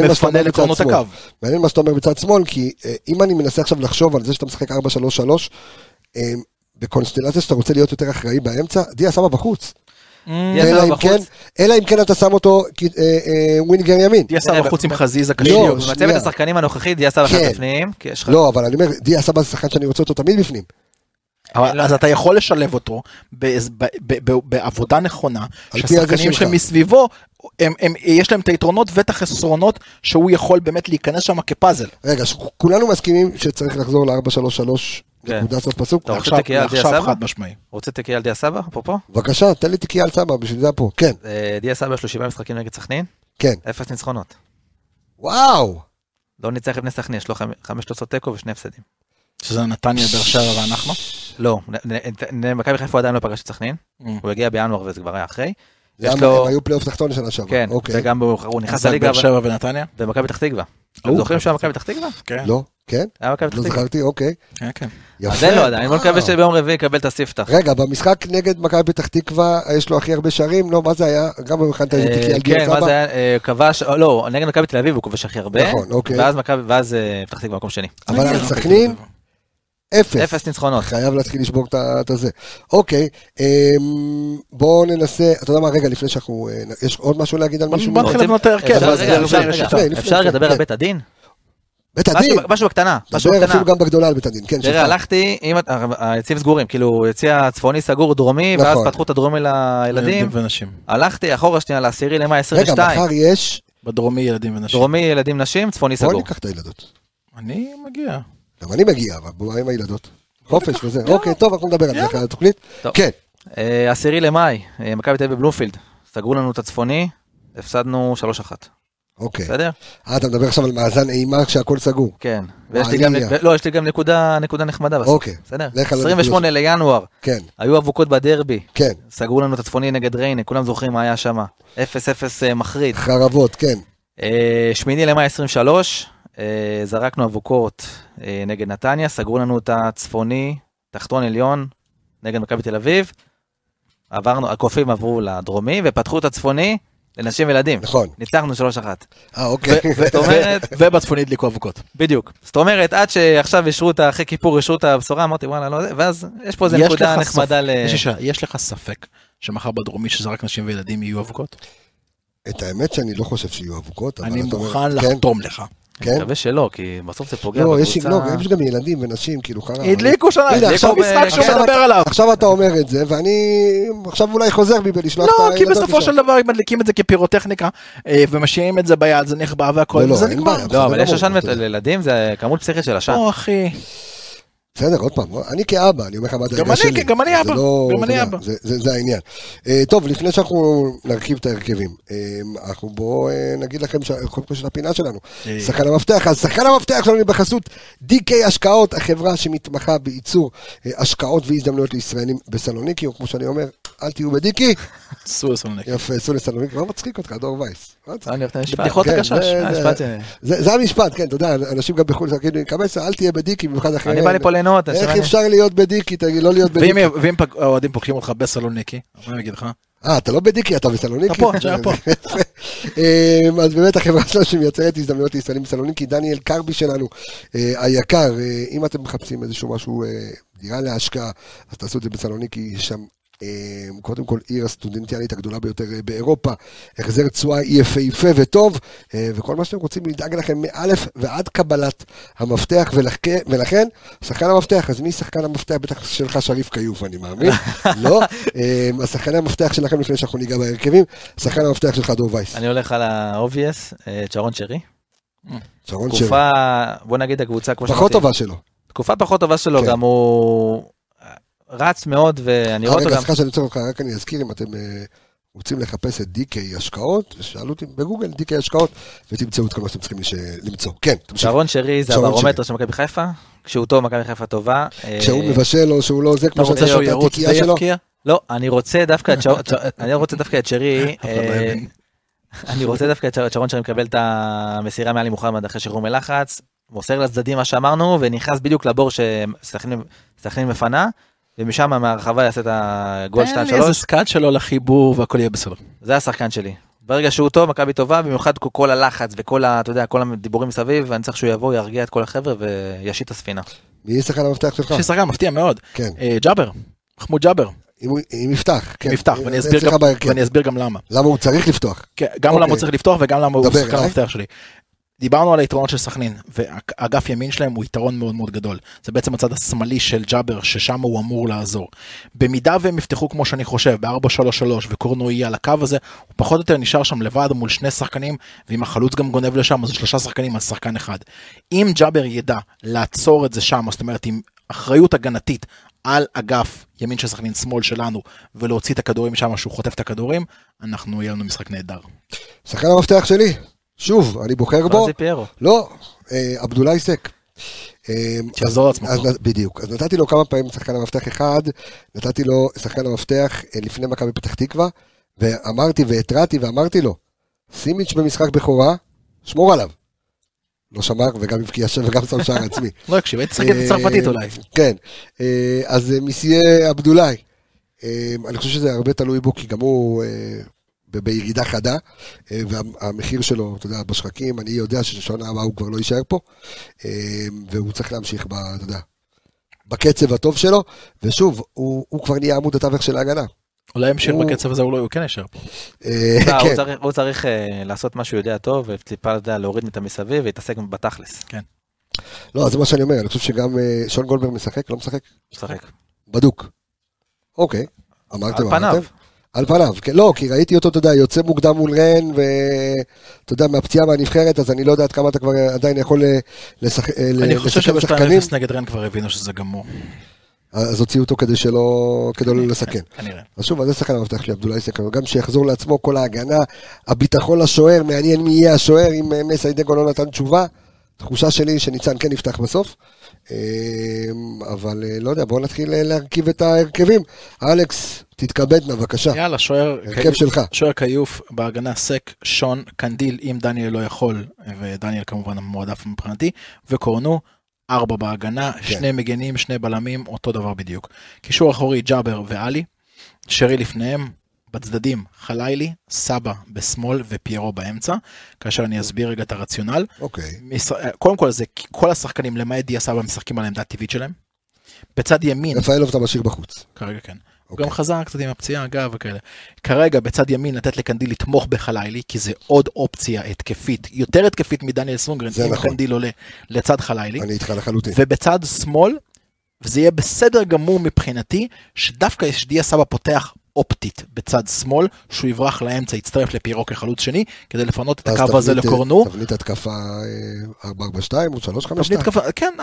שמאל. הקו. מעניין מה שאתה אומר בצד שמאל, כי אה, אם אני מנסה עכשיו לחשוב על זה שאתה משחק 4-3-3, אה, בקונסטלציה שאתה רוצה להיות יותר אחראי באמצע, דיה סבא בחוץ. דיה אלא אם כן- בחוץ. אלא אם כן אתה שם אותו אה, אה, ווינגר ימין. דיה סבא חוץ ב- עם חזיזה לא, קשה. במצבת. השחקנים הנוכחית, דיה סבא כן. אחד בפנים, כי יש לך... לא, אבל אני אומר, דיה סבא זה שחקן שאני רוצה אותו תמיד בפנים. אבל- אז אתה יכול לשלב אותו בעבודה נכונה, שהשחקנים. שמסביבו, הם- הם- יש להם את היתרונות ואת החסרונות שהוא יכול באמת להיכנס שם כפאזל. רגע, כולנו מסכימים שצריך לחזור ל-4-3-3, כן. נקודה סוף פסוק. עכשיו? חד משמעי. רוצה תקיע על דיה סבא, אפרופו? בבקשה, תן לי תיקייה על סבא, בשביל זה פה. כן, אה, דיה סבא יש לו שבעה משחקים נגד סכנין, כן. אפס ניצחונות. וואו! לא ניצח לפני סכנין, יש לו חמ- חמש תוצאות תיקו ושני הפסדים. שזה נתניה, באר שבע ואנחנו. לא, מכבי חיפה עדיין לא פגש את סכנין, הוא הגיע בינואר וזה כבר היה אחרי. יש גם לו, הם היו פלייאוף תחתון שנה שעברה. כן, אוקיי. וגם הוא הוא נכנס לליגה באר שבע ונתניה? במכבי פתח תקווה. אתם זוכרים שהוא היה מכבי פתח תקווה? כן. לא? כן? היה מכבי פתח לא תקווה. זכרתי, אוקיי. כן, כן. יפה. אז אין לו עדיין, בוא נקווה וואו. שביום רביעי יקבל את הספתח. רגע, במשחק נגד מכבי פתח תקווה, יש לו הכי הרבה שערים? לא, מה זה היה? גם הכנת איזה אה, תיקייה על דיה כן, מה? זה היה? אה, כבש, אה, לא, נגד מכבי תל אביב הוא כובש הכי הרבה. נכון, אוקיי. ואז מכבי, ואז אה, פתח תקווה מקום שני. אבל על סכנין, אפס. אפס ניצחונות. חייב להתחיל לשבור את הזה. אוקיי, אמ, בואו ננסה, אתה יודע מה, רגע, לפני שאנחנו, אה, יש עוד משהו להגיד על מישהו? בוא נתחיל לבנות את ההרכב. אפשר- רגע, רגע, רגע לדבר כן. על בית הדין? בית הדין, משהו- בקטנה, משהו בקטנה. אפילו גם בגדולה על בית הדין, כן, תראה. הלכתי, את- היציעים סגורים, כאילו, יציע צפוני סגור דרומי, ואז נכון. פתחו את הדרומי לילדים. ונשים. הלכתי אחורה שנייה לעשירי למאי רגע, 22. מחר יש, בדרומי ילדים ונשים. דרומי ילדים נשים, צפוני סגור. ניקח את הילדות. אני מגיע. גם אני מגיע, אבל עם הילדות. חופש וזה. אוקיי, טוב, אנחנו נדבר על זה אחרי התוכנית. כן, אה, עשירי למאי, אה, מכבי תל אביב בבלומפילד. סגרו לנו את הצפוני, הפסדנו 3-1. אוקיי. בסדר? אה, אתה מדבר עכשיו על מאזן אימה כשהכל סגור. כן. ויש לי גם, אני- נק- לא, יש לי גם נקודה נקודה נחמדה בסוף. אוקיי. בסדר? לך על 28 לינואר, כן, היו אבוקות בדרבי. כן. סגרו לנו את הצפוני נגד ריינה, כולם זוכרים מה היה שם. 0-0 אה, מחריד. חרבות, כן. אה, שמיני למאי 23, אה, זרקנו אבוקות אה, נגד נתניה, סגרו לנו את הצפוני, תחתון עליון, נגד מכבי תל אביב. עברנו, הקופים עברו לדרומי, ופתחו את הצפוני לנשים וילדים. נכון. ניצחנו 3-1. אה, אוקיי. זאת אומרת, ובצפונית הדליקו אבוקות. בדיוק. זאת אומרת, עד שעכשיו אישרו את, אחרי כיפור אישרו את הבשורה, אמרתי וואלה, לא זה, ואז יש פה איזה יש נקודה לך נחמדה ל... יש לך ספק שמחר בדרומי שזה רק נשים וילדים יהיו אבוקות? את האמת שאני לא חושב שיהיו אבוקות. אבל אני מוכן כן, לחתום לך. אני כן. מקווה שלא, כי בסוף זה פוגע לא, יש בקבוצה. לא, יש גם ילדים ונשים, כאילו חרא. הדליקו שנה, הנה, הדליקו משחק שהוא עכשיו מדבר אתה- עליו. עכשיו אתה אומר את זה, ואני עכשיו אולי חוזר בי בלשלוח את לא, הילדות כי בסופו. של דבר אם מדליקים את זה כפירוטכניקה אה, ומשאירים את זה ביד, זה נחבא והכל, לא, לא, זה אין נגמר. לא, אבל יש עשן לילדים, זה כמות פסיכית של עשן. או אחי, בסדר, עוד פעם, אני כאבא, אני אומר לך מה הדרגה גם אני, שלי. גם אני אבא, לא- גם אני אבא. זה- העניין. אה, טוב, לפני שאנחנו נרכיב את ההרכבים, אה, אנחנו בואו אה, נגיד לכם, קודם כל של הפינה שלנו. שחקן המפתח, אז שחקן המפתח שלנו בחסות DK השקעות, החברה שמתמחה בייצור השקעות והזדמנויות לישראלים בסלוניקי, או כמו שאני אומר, אל תהיו בדיקי, סעו סולניק. יפה, סעו לסלוניקי, לא מצחיק אותך, דור וייס. מצחיק. אני אוהב את המשפט. בדיחות כן, הגשש. זה- אה, זה- משפט המשפט, כן, אתה יודע, אנשים גם בחו"ל, כאילו, קבסה, אל תהיה בדיקי, במיוחד אחרי... אני בא לפה ליהנות, אני איך. אפשר להיות בדיקי, תגיד, לא להיות בדיקי? ואם האוהדים פוגשים אותך בסלוניקי, מה הם יגיד לך? אה, אתה לא בדיקי, אתה בסלוניקי? אתה פה, אתה פה. אמ, אז באמת החברה שלנו שמייצרת הזדמנויות לישראלים בסלוניקי, דניאל קרבי שלנו, אה, היקר, אה, אם אתם מחפשים איזשהו משהו, אה, דירה להשקעה, אז תעשו את זה בסלוניקי, יש שם... אה, קודם כל עיר הסטודנטיאלית הגדולה ביותר אה, באירופה, החזר תשואה יפהפה וטוב, אה, וכל מה שאתם רוצים נדאג לכם מאלף ועד קבלת המפתח, ולכן, ולכן שחקן המפתח, אז מי שחקן המפתח? בטח שלך שריף כיוף אני מאמין, לא? אז שחקני המפתח שלכם לפני שאנחנו ניגע בהרכבים, שחקן המפתח שלך דור וייס, אני הולך על ה-obvious, אה, צ'רון שרי. שרון שרי, תקופה, בוא נגיד הקבוצה, כמו פחות שאמרתי, טובה שלו. תקופה פחות טובה שלו, כן. גם הוא רץ מאוד, ואני אה, רואה אותו רגע, גם... סליחה שאני עוצר אותך, רק אני אזכיר אם אתם אה, רוצים לחפש את DK השקעות, שאלו אותי בגוגל DK השקעות, ותמצאו את כל מה שאתם צריכים למצוא. כן, תמשיך. שרון שרי זה הברומטר של מכבי חיפה, כשהוא טוב מכבי חיפה טובה. כשהוא אה, מבשל או שהוא לא זה, כמו רוצה שאתה שואל את התיקייה שלו. לא, אני רוצה דווקא את שרון- אני רוצה דווקא את שרי, אה. אני רוצה דווקא את שרון שרי מקבל את המסירה מעלי מוחמד אחרי שחרור מלחץ, מוסר לצדדים מה שאמרנו, ונכנס בדיוק לבור שסכנין מפנה, ומשם מהרחבה יעשה את הגול תן לי איזה 2-3, סקאט שלו לחיבור והכל יהיה בסדר. זה השחקן שלי. ברגע שהוא טוב, מכבי טובה, במיוחד כל הלחץ וכל ה... אתה יודע, כל הדיבורים מסביב, אני צריך שהוא יבוא, ירגיע את כל החבר'ה וישית את הספינה. מי שחקן המפתח שלך? יש שחקן מפתיע מאוד. כן. אה, ג'אבר, מחמוד ג'אבר. אם אם יפתח, כן. עם יפתח, ואני אסביר אצלך גם- בהרכב. ואני אסביר גם למה. למה הוא צריך לפתוח? כן, גם למה הוא אוקיי. צריך לפתוח וגם למה הוא דבר שחקן אליי. המפתח שלי. דיברנו על היתרונות של סכנין, ואגף ימין שלהם הוא יתרון מאוד מאוד גדול. זה בעצם הצד השמאלי של ג'אבר, ששם הוא אמור לעזור. במידה והם יפתחו כמו שאני חושב, ב-4-3-3, וקורנו יהיה על הקו הזה, הוא פחות או יותר נשאר שם לבד מול שני שחקנים, ואם החלוץ גם גונב לשם, אז שלושה שחקנים על שחקן אחד. אם ג'אבר ידע לעצור את זה שם, זאת אומרת, עם אחריות הגנתית על אגף ימין של סכנין, שמאל שלנו, ולהוציא את הכדורים משם, שהוא חוטף את הכדורים, אנחנו, יהיה לנו משחק נהדר. שחקן המפתח שלי, שוב, אני בוחר בו. רזי פיירו. לא, אה, עבדולאי סק. אה, שיחזור אז- לעצמו בדיוק. אז נתתי לו כמה פעמים שחקן המפתח אחד, נתתי לו שחקן המפתח אה, לפני מכבי פתח תקווה, ואמרתי והתרעתי ואמרתי לו, סימיץ' במשחק בכורה, שמור עליו. לא שמר וגם הבקיע שם וגם שם שער עצמי. לא הקשיב, הייתי הצרפתית אה, אולי. כן, אז מסיה עבדולאי, אני חושב שזה הרבה תלוי בו, כי גם הוא בירידה חדה, אה, והמחיר שלו, אתה יודע, בשחקים, אני יודע ששנה הבאה הוא כבר לא יישאר פה, אה, והוא צריך להמשיך, ב- אתה יודע, בקצב הטוב שלו, ושוב, הוא, הוא כבר נהיה עמוד התווך של ההגנה. אולי ימשיך הוא- בקצב הזה, הוא לא- הוא כן יישאר פה. אה, לא, הוא כן, צריך- הוא צריך לעשות מה שהוא יודע טוב, וטיפה אתה יודע, להוריד את המסביב ולהתעסק בתכלס. לא, זה מה שאני אומר, אני חושב שגם שון גולדברג משחק, לא משחק? משחק. בדוק. אוקיי, אמרתם, על פניו. אמרתם. על פניו, כן, לא, כי ראיתי אותו, אתה יודע, יוצא מוקדם מול רן, ואתה יודע, מהפציעה מהנבחרת, אז אני לא יודע עד כמה אתה כבר עדיין יכול אה, לשחק, אה, אני חושב לשחק שחקנים, שב-2-0 נגד רן כבר הבינו שזה גמור. אז הוציאו אותו כדי שלא, כדי לא לסכן. כנראה. אז שוב, אז זה שחקן המפתח שלי, עבדולאי סקר, גם שיחזור לעצמו כל ההגנה, הביטחון לשוער, מעניין מי יהיה השוער, אם אה, מסיידגו לא נתן תשובה. תחושה שלי שניצן כן יפתח בסוף, אבל לא יודע, בואו נתחיל להרכיב את ההרכבים. אלכס, תתכבד נא, בבקשה. יאללה, שוער... הרכב שלך. שוער כיוף, בהגנה סק, שון, קנדיל, אם דניאל לא יכול, ודניאל כמובן המועדף מבחינתי, וקורנו, ארבע בהגנה, כן. שני מגנים, שני בלמים, אותו דבר בדיוק. קישור אחורי, ג'אבר ועלי, שרי לפניהם, בצדדים, חלילי, סבא בשמאל ופיירו באמצע, כאשר אני אסביר רגע את הרציונל. אוקיי. מש- קודם כל זה כל השחקנים למעט דיה סבא משחקים על העמדה הטבעית שלהם. בצד ימין, רפאלוב אתה משאיר בחוץ. כרגע כן. הוא אוקיי. גם חזר קצת עם הפציעה, אגב, וכאלה. כרגע בצד ימין לתת לקנדיל לתמוך בחלילי, כי זה עוד אופציה התקפית, יותר התקפית מדניאל סונגרן, אם נכון. קנדיל עולה לצד חלילי. אני איתך לחלוטין. ובצד שמאל, וזה יהיה בסדר גמור מבחינתי, שדווקא יש דיה סבא פותח אופטית בצד שמאל, שהוא יברח לאמצע, יצטרף לפיירו כחלוץ שני, כדי לפנות את הקו הזה לקורנו. תבנית התקפה אה, 442 או 352? תבנית התקפה, כן,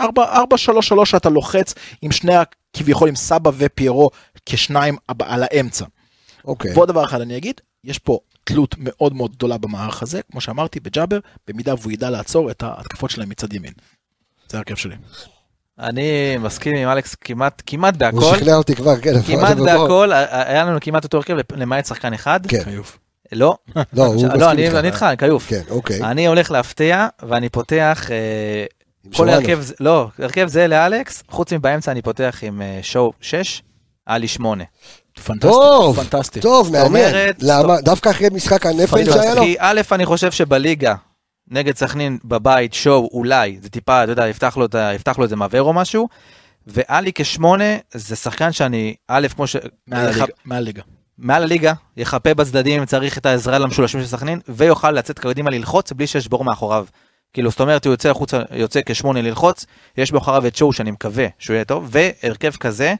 4-3-3 שאתה לוחץ עם שני, כביכול עם סבא ופיירו כשניים על האמצע. אוקיי. ועוד דבר אחד אני אגיד, יש פה תלות מאוד מאוד גדולה במערך הזה, כמו שאמרתי, בג'אבר, במידה והוא ידע לעצור את ההתקפות שלהם מצד ימין. זה ההרכב שלי. אני מסכים עם אלכס כמעט כמעט הוא בהכל. שכנע אותי כבר, כן. כמעט בהכל, היה לנו כמעט אותו הרכב למעט שחקן אחד. כן. חיוף. לא, לא, הוא מסכים לא, אני איתך. אני איתך, כיוף. כן, אוקיי. אני הולך להפתיע, ואני פותח, אה, כל. הרכב, זה- לא, הרכב זה לאלכס, חוץ מבאמצע אני פותח עם אה, שואו 6, עלי 8. פנטסטי, טוב, פנטסטי. טוב, מעניין. למה? דווקא אחרי משחק הנפל שהיה לו? כי א', אני חושב שבליגה, נגד סכנין בבית, שואו אולי, זה טיפה, אתה יודע, יפתח לו, יפתח לו איזה מעבר או משהו, ואלי כשמונה, זה שחקן שאני, א', כמו ש... מעל הליגה, מעל הליגה. מעל הליגה, יחפה בצדדים אם צריך את העזרה למשולשים של סכנין, ויוכל לצאת קדימה ללחוץ בלי שיש בור מאחוריו. כאילו, זאת אומרת, הוא יוצא החוצה, יוצא כשמונה ללחוץ, יש מאחוריו את שואו שאני מקווה שהוא יהיה טוב, והרכב כזה,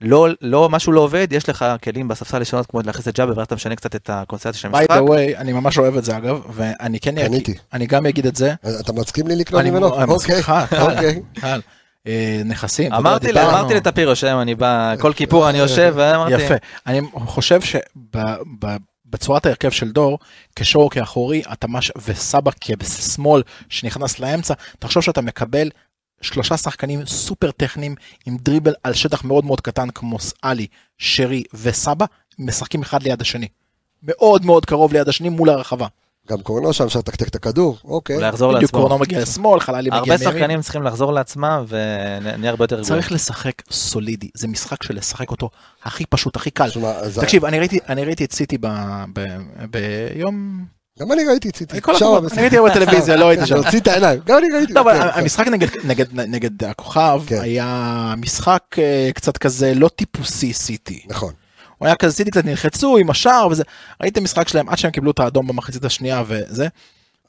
לא, לא, משהו לא עובד, יש לך כלים בספסל לשנות כמו להכניס את ג'אבר, ואז אתה משנה קצת את הקונסטרציה של by המשחק. the way, אני ממש אוהב את זה אגב, ואני כן קניתי. אגיד, אני גם אגיד את זה. אתה מסכים לי לקנות אני ממנו? אני מסכים אוקיי, קל, אוקיי. אה, נכסים. אמרתי לה-. אמרתי לטפירו שהיום אני בא, כל כיפור אני יושב, ואמרתי, יפה. אני חושב שבצורת ההרכב של דור, כשור כאחורי, אתה מש... וסבא כשמאל שנכנס לאמצע, תחשוב שאתה מקבל שלושה שחקנים סופר טכניים עם דריבל על שטח מאוד מאוד קטן כמו עלי, שרי וסבא, משחקים אחד ליד השני. מאוד מאוד קרוב ליד השני מול הרחבה. גם קורנו שם, אפשר לתקתק את הכדור, אוקיי. אולי יחזור בדיוק לעצמו. קורנו מגיע לשמאל, חללי מגיע הרבה מימין. שחקנים צריכים לחזור לעצמם, ונהיה הרבה יותר רגועים. צריך לשחק סולידי, זה משחק של לשחק אותו הכי פשוט, הכי קל. תקשיב, אני ראיתי, אני ראיתי את סיטי ביום גם אני ראיתי את סיטי. בסדר. אני ראיתי בטלוויזיה, לא הייתי שם. להוציא את העיניים, גם אני ראיתי. לא, אבל כן, המשחק נגד, הכוכב כן. היה משחק אה, קצת כזה לא טיפוסי סיטי. נכון. הוא היה כזה סיטי קצת נלחצו עם השער וזה. ראיתי משחק שלהם עד שהם קיבלו את האדום במחצית השנייה וזה.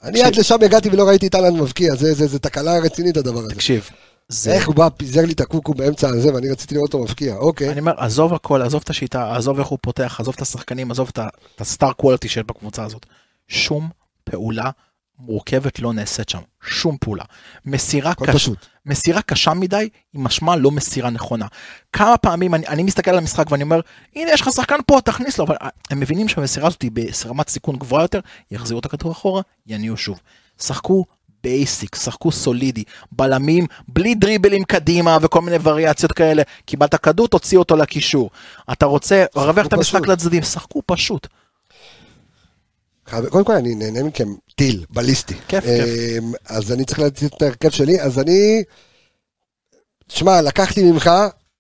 אני עד לשם הגעתי ולא ראיתי את אהלן מבקיע, זה- תקלה רצינית הדבר הזה. תקשיב, זה... איך הוא בא, פיזר לי את הקוקו באמצע הזה, ואני רציתי לראות אותו מבקיע, אוקיי. אני אומר, עזוב הכל, עזוב את השיטה, עזוב איך הוא פותח, עזוב את השחקנים, עזוב את את הסטאר קוולטי שיש בקבוצה הזאת. שום פעולה מורכבת לא נעשית שם. שום פעולה. מסירה, קש... פשוט. מסירה קשה מדי, היא משמע לא מסירה נכונה. כמה פעמים אני, אני מסתכל על המשחק ואני אומר, הנה יש לך שחקן פה, תכניס לו, אבל הם מבינים שהמסירה הזאת היא ברמת סיכון גבוהה יותר, יחזירו את הכדור אחורה, יניעו שוב. שחקו basic, שחקו סולידי, בלמים, בלי דריבלים קדימה וכל מיני וריאציות כאלה. קיבלת כדור, תוציא אותו לקישור. אתה רוצה לרווח את המשחק. לצדדים, שחקו פשוט. קודם כל אני נהנה מכם טיל, בליסטי. כיף, כיף. אז אני צריך לתת את ההרכב שלי, אז אני... שמע, לקחתי ממך,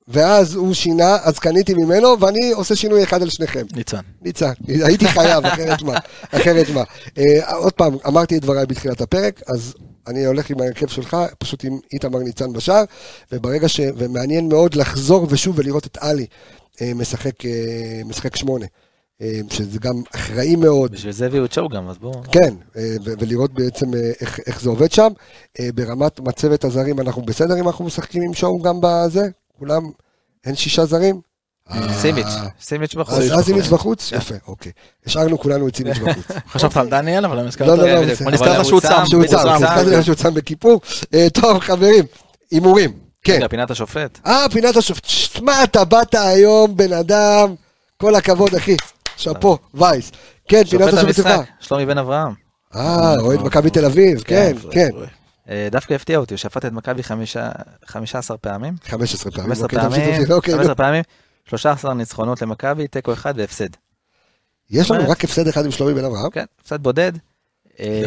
ואז הוא שינה, אז קניתי ממנו, ואני עושה שינוי אחד על שניכם. ניצן. ניצן, הייתי חייב, אחרת מה, אחרת מה. אה, עוד פעם, אמרתי את דבריי בתחילת הפרק, אז אני הולך עם ההרכב שלך, פשוט עם איתמר ניצן בשער, וברגע ש... ומעניין מאוד לחזור ושוב ולראות את עלי אה, משחק, אה, משחק שמונה, שזה גם אחראי מאוד, בשביל זה הביאו את שואו גם, אז בואו. כן, אה, ולראות בעצם אה, איך, איך זה עובד שם. אה, ברמת מצבת הזרים אנחנו בסדר אם אנחנו משחקים עם שואו גם בזה? כולם, אין שישה זרים? סימיץ', אה, סימיץ' בחוץ. אז סימיץ' בחוץ? יפה, אוקיי. השארנו כולנו את סימיץ' בחוץ. חשבת על דניאל, אבל לא נזכרת. לא, לא, לא, שהוא הוא צם. שהוא צם. נזכרתי לך שהוא צם בכיפור. אה, טוב, חברים, הימורים. כן. רגע, פינת השופט. אה, פינת השופט. שמע, אתה באת היום, בן אדם. כל הכבוד, אחי. שאפו, וייס. כן, פינת שלך. המשחק, שלומי בן אברהם. אה, אוהד מכבי תל אביב, כן, כן. אה, דווקא הפתיע אותי, שפט את מכבי חמישה- 15 פעמים. 15 פעמים. 15 אוקיי, תמשיך, פעמים, תמשיך, אוקיי, נו. 15 פעמים, 13 ניצחונות למכבי, תיקו אחד והפסד. יש לנו רק הפסד אחד עם שלומי בן אברהם. כן, הפסד בודד. אה,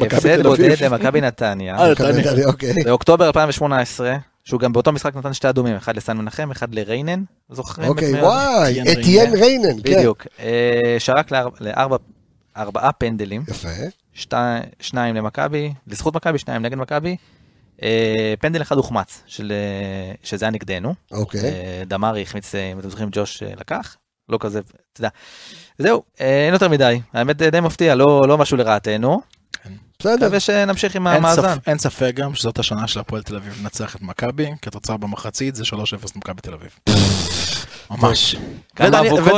הפסד. בודד למכבי נתניה. אה. נתניה, אוקיי. באוקטובר 2018, שהוא גם באותו משחק נתן שתי אדומים, אחד לסן מנחם, אחד לריינן, זוכרים? אוקיי, וואי, אתיין ריינן. כן. בדיוק. אה, שרק לארבע- ארבעה פנדלים, יפה. שתי- שניים למכבי, לזכות מכבי, שניים נגד מכבי. אה, פנדל אחד הוחמץ, של, אה, שזה היה נגדנו. אוקיי. דמארי החמיץ, אם אתם זוכרים, ג'וש לקח. לא כזה, אתה יודע. זהו, אין יותר מדי. האמת די מפתיע, לא לא משהו לרעתנו. בסדר. מקווה שנמשיך עם המאזן. אין ספק גם שזאת השנה של הפועל תל אביב לנצח את מכבי, כתוצאה במחצית זה 3-0 למכבי תל אביב. ממש.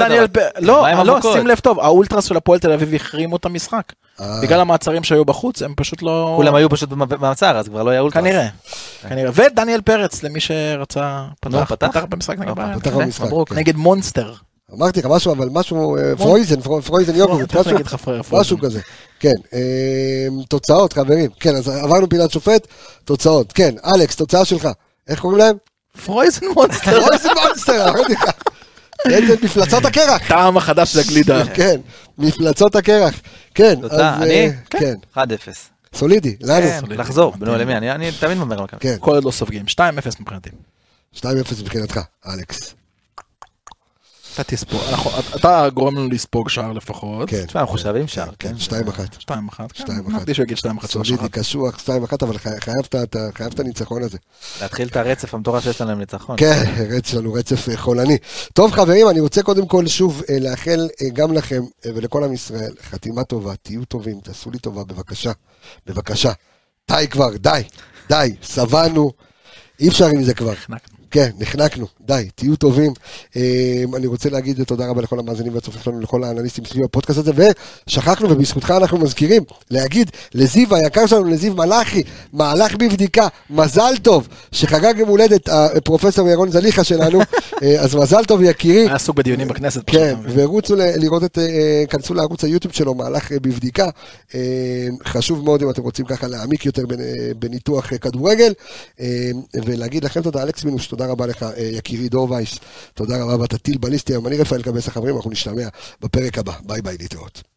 ודניאל- לא, לא? שים לב טוב, האולטרס של הפועל תל אביב החרימו את המשחק. אה, בגלל המעצרים שהיו בחוץ, הם פשוט לא... כולם היו פשוט במ- במעצר, אז כבר לא היה אולטרס. כנראה, כנראה. ודניאל פרץ, למי שרצה, נו, פתח, במשחק נגד. כן. נגד monster. אמרתי לך משהו, אבל משהו, אה, frozen, fro- frozen yogurt, משהו- כזה. כן, אה, תוצאות, חברים. כן, אז עברנו פינת שופט, תוצאות. כן, אלכס, תוצאה שלך. איך קוראים להם? Frozen Monster. Frozen Monster, אמרתי לך. כן, זה מפלצות הקרח. טעם החדש של הגלידה. כן, מפלצות הקרח. כן, תוצאה, אז, אני? אה, כן, 1-0. סולידי, לנו. כן, לחזור, נו, למי? אני אני תמיד אומר מכבי. כן, כל עוד לא סופגים. 2-0 מבחינתי. 2-0 מבחינתך, אלכס. אתה תספוג, אתה גורם לנו לספוג שער לפחות. כן, תשמע, אנחנו חושבים שער, כן, כן? 2-1. 2-1. כן, 2-1. אמרתי שהוא יגיד 2-1. סולידי, קשוח, 2-1, אבל חי- חייב את הניצחון הזה. להתחיל את הרצף המטורף שיש לנו עם ניצחון. כן, רצף שלנו רצף אה, חולני. טוב חברים, אני רוצה קודם כל שוב אה, לאחל אה, גם לכם ולכל עם ישראל חתימה טובה, תהיו טובים, תעשו לי טובה, בבקשה, בבקשה. די כבר, די, די, שבענו, אי אפשר עם זה כבר. כן, נחנקנו, די, תהיו טובים. אה, אני רוצה להגיד תודה רבה לכל המאזינים והצופים שלנו, לכל האנליסטים סביב הפודקאסט הזה, ושכחנו, ובזכותך אנחנו מזכירים, להגיד לזיו היקר שלנו, לזיו מלאכי, מהלך בבדיקה, מזל טוב, שחגג יום הולדת הפרופסור ירון זליכה שלנו, אה, אז מזל טוב יקירי. היה עסוק בדיונים בכנסת. כן? ורוצו לראות את, אה, כנסו לערוץ היוטיוב שלו, מהלך אה, בבדיקה. חשוב מאוד אם אתם רוצים ככה להעמיק יותר בנ- בניתוח כדורגל. ולהגיד לכם תודה, אלכס מינוש, תודה רבה לך, אה, יקירי דור וייס, תודה רבה, ואתה טיל בליסטי היום. אני רפאל קבס החברים, אנחנו נשתמע בפרק הבא. ביי ביי, להתראות.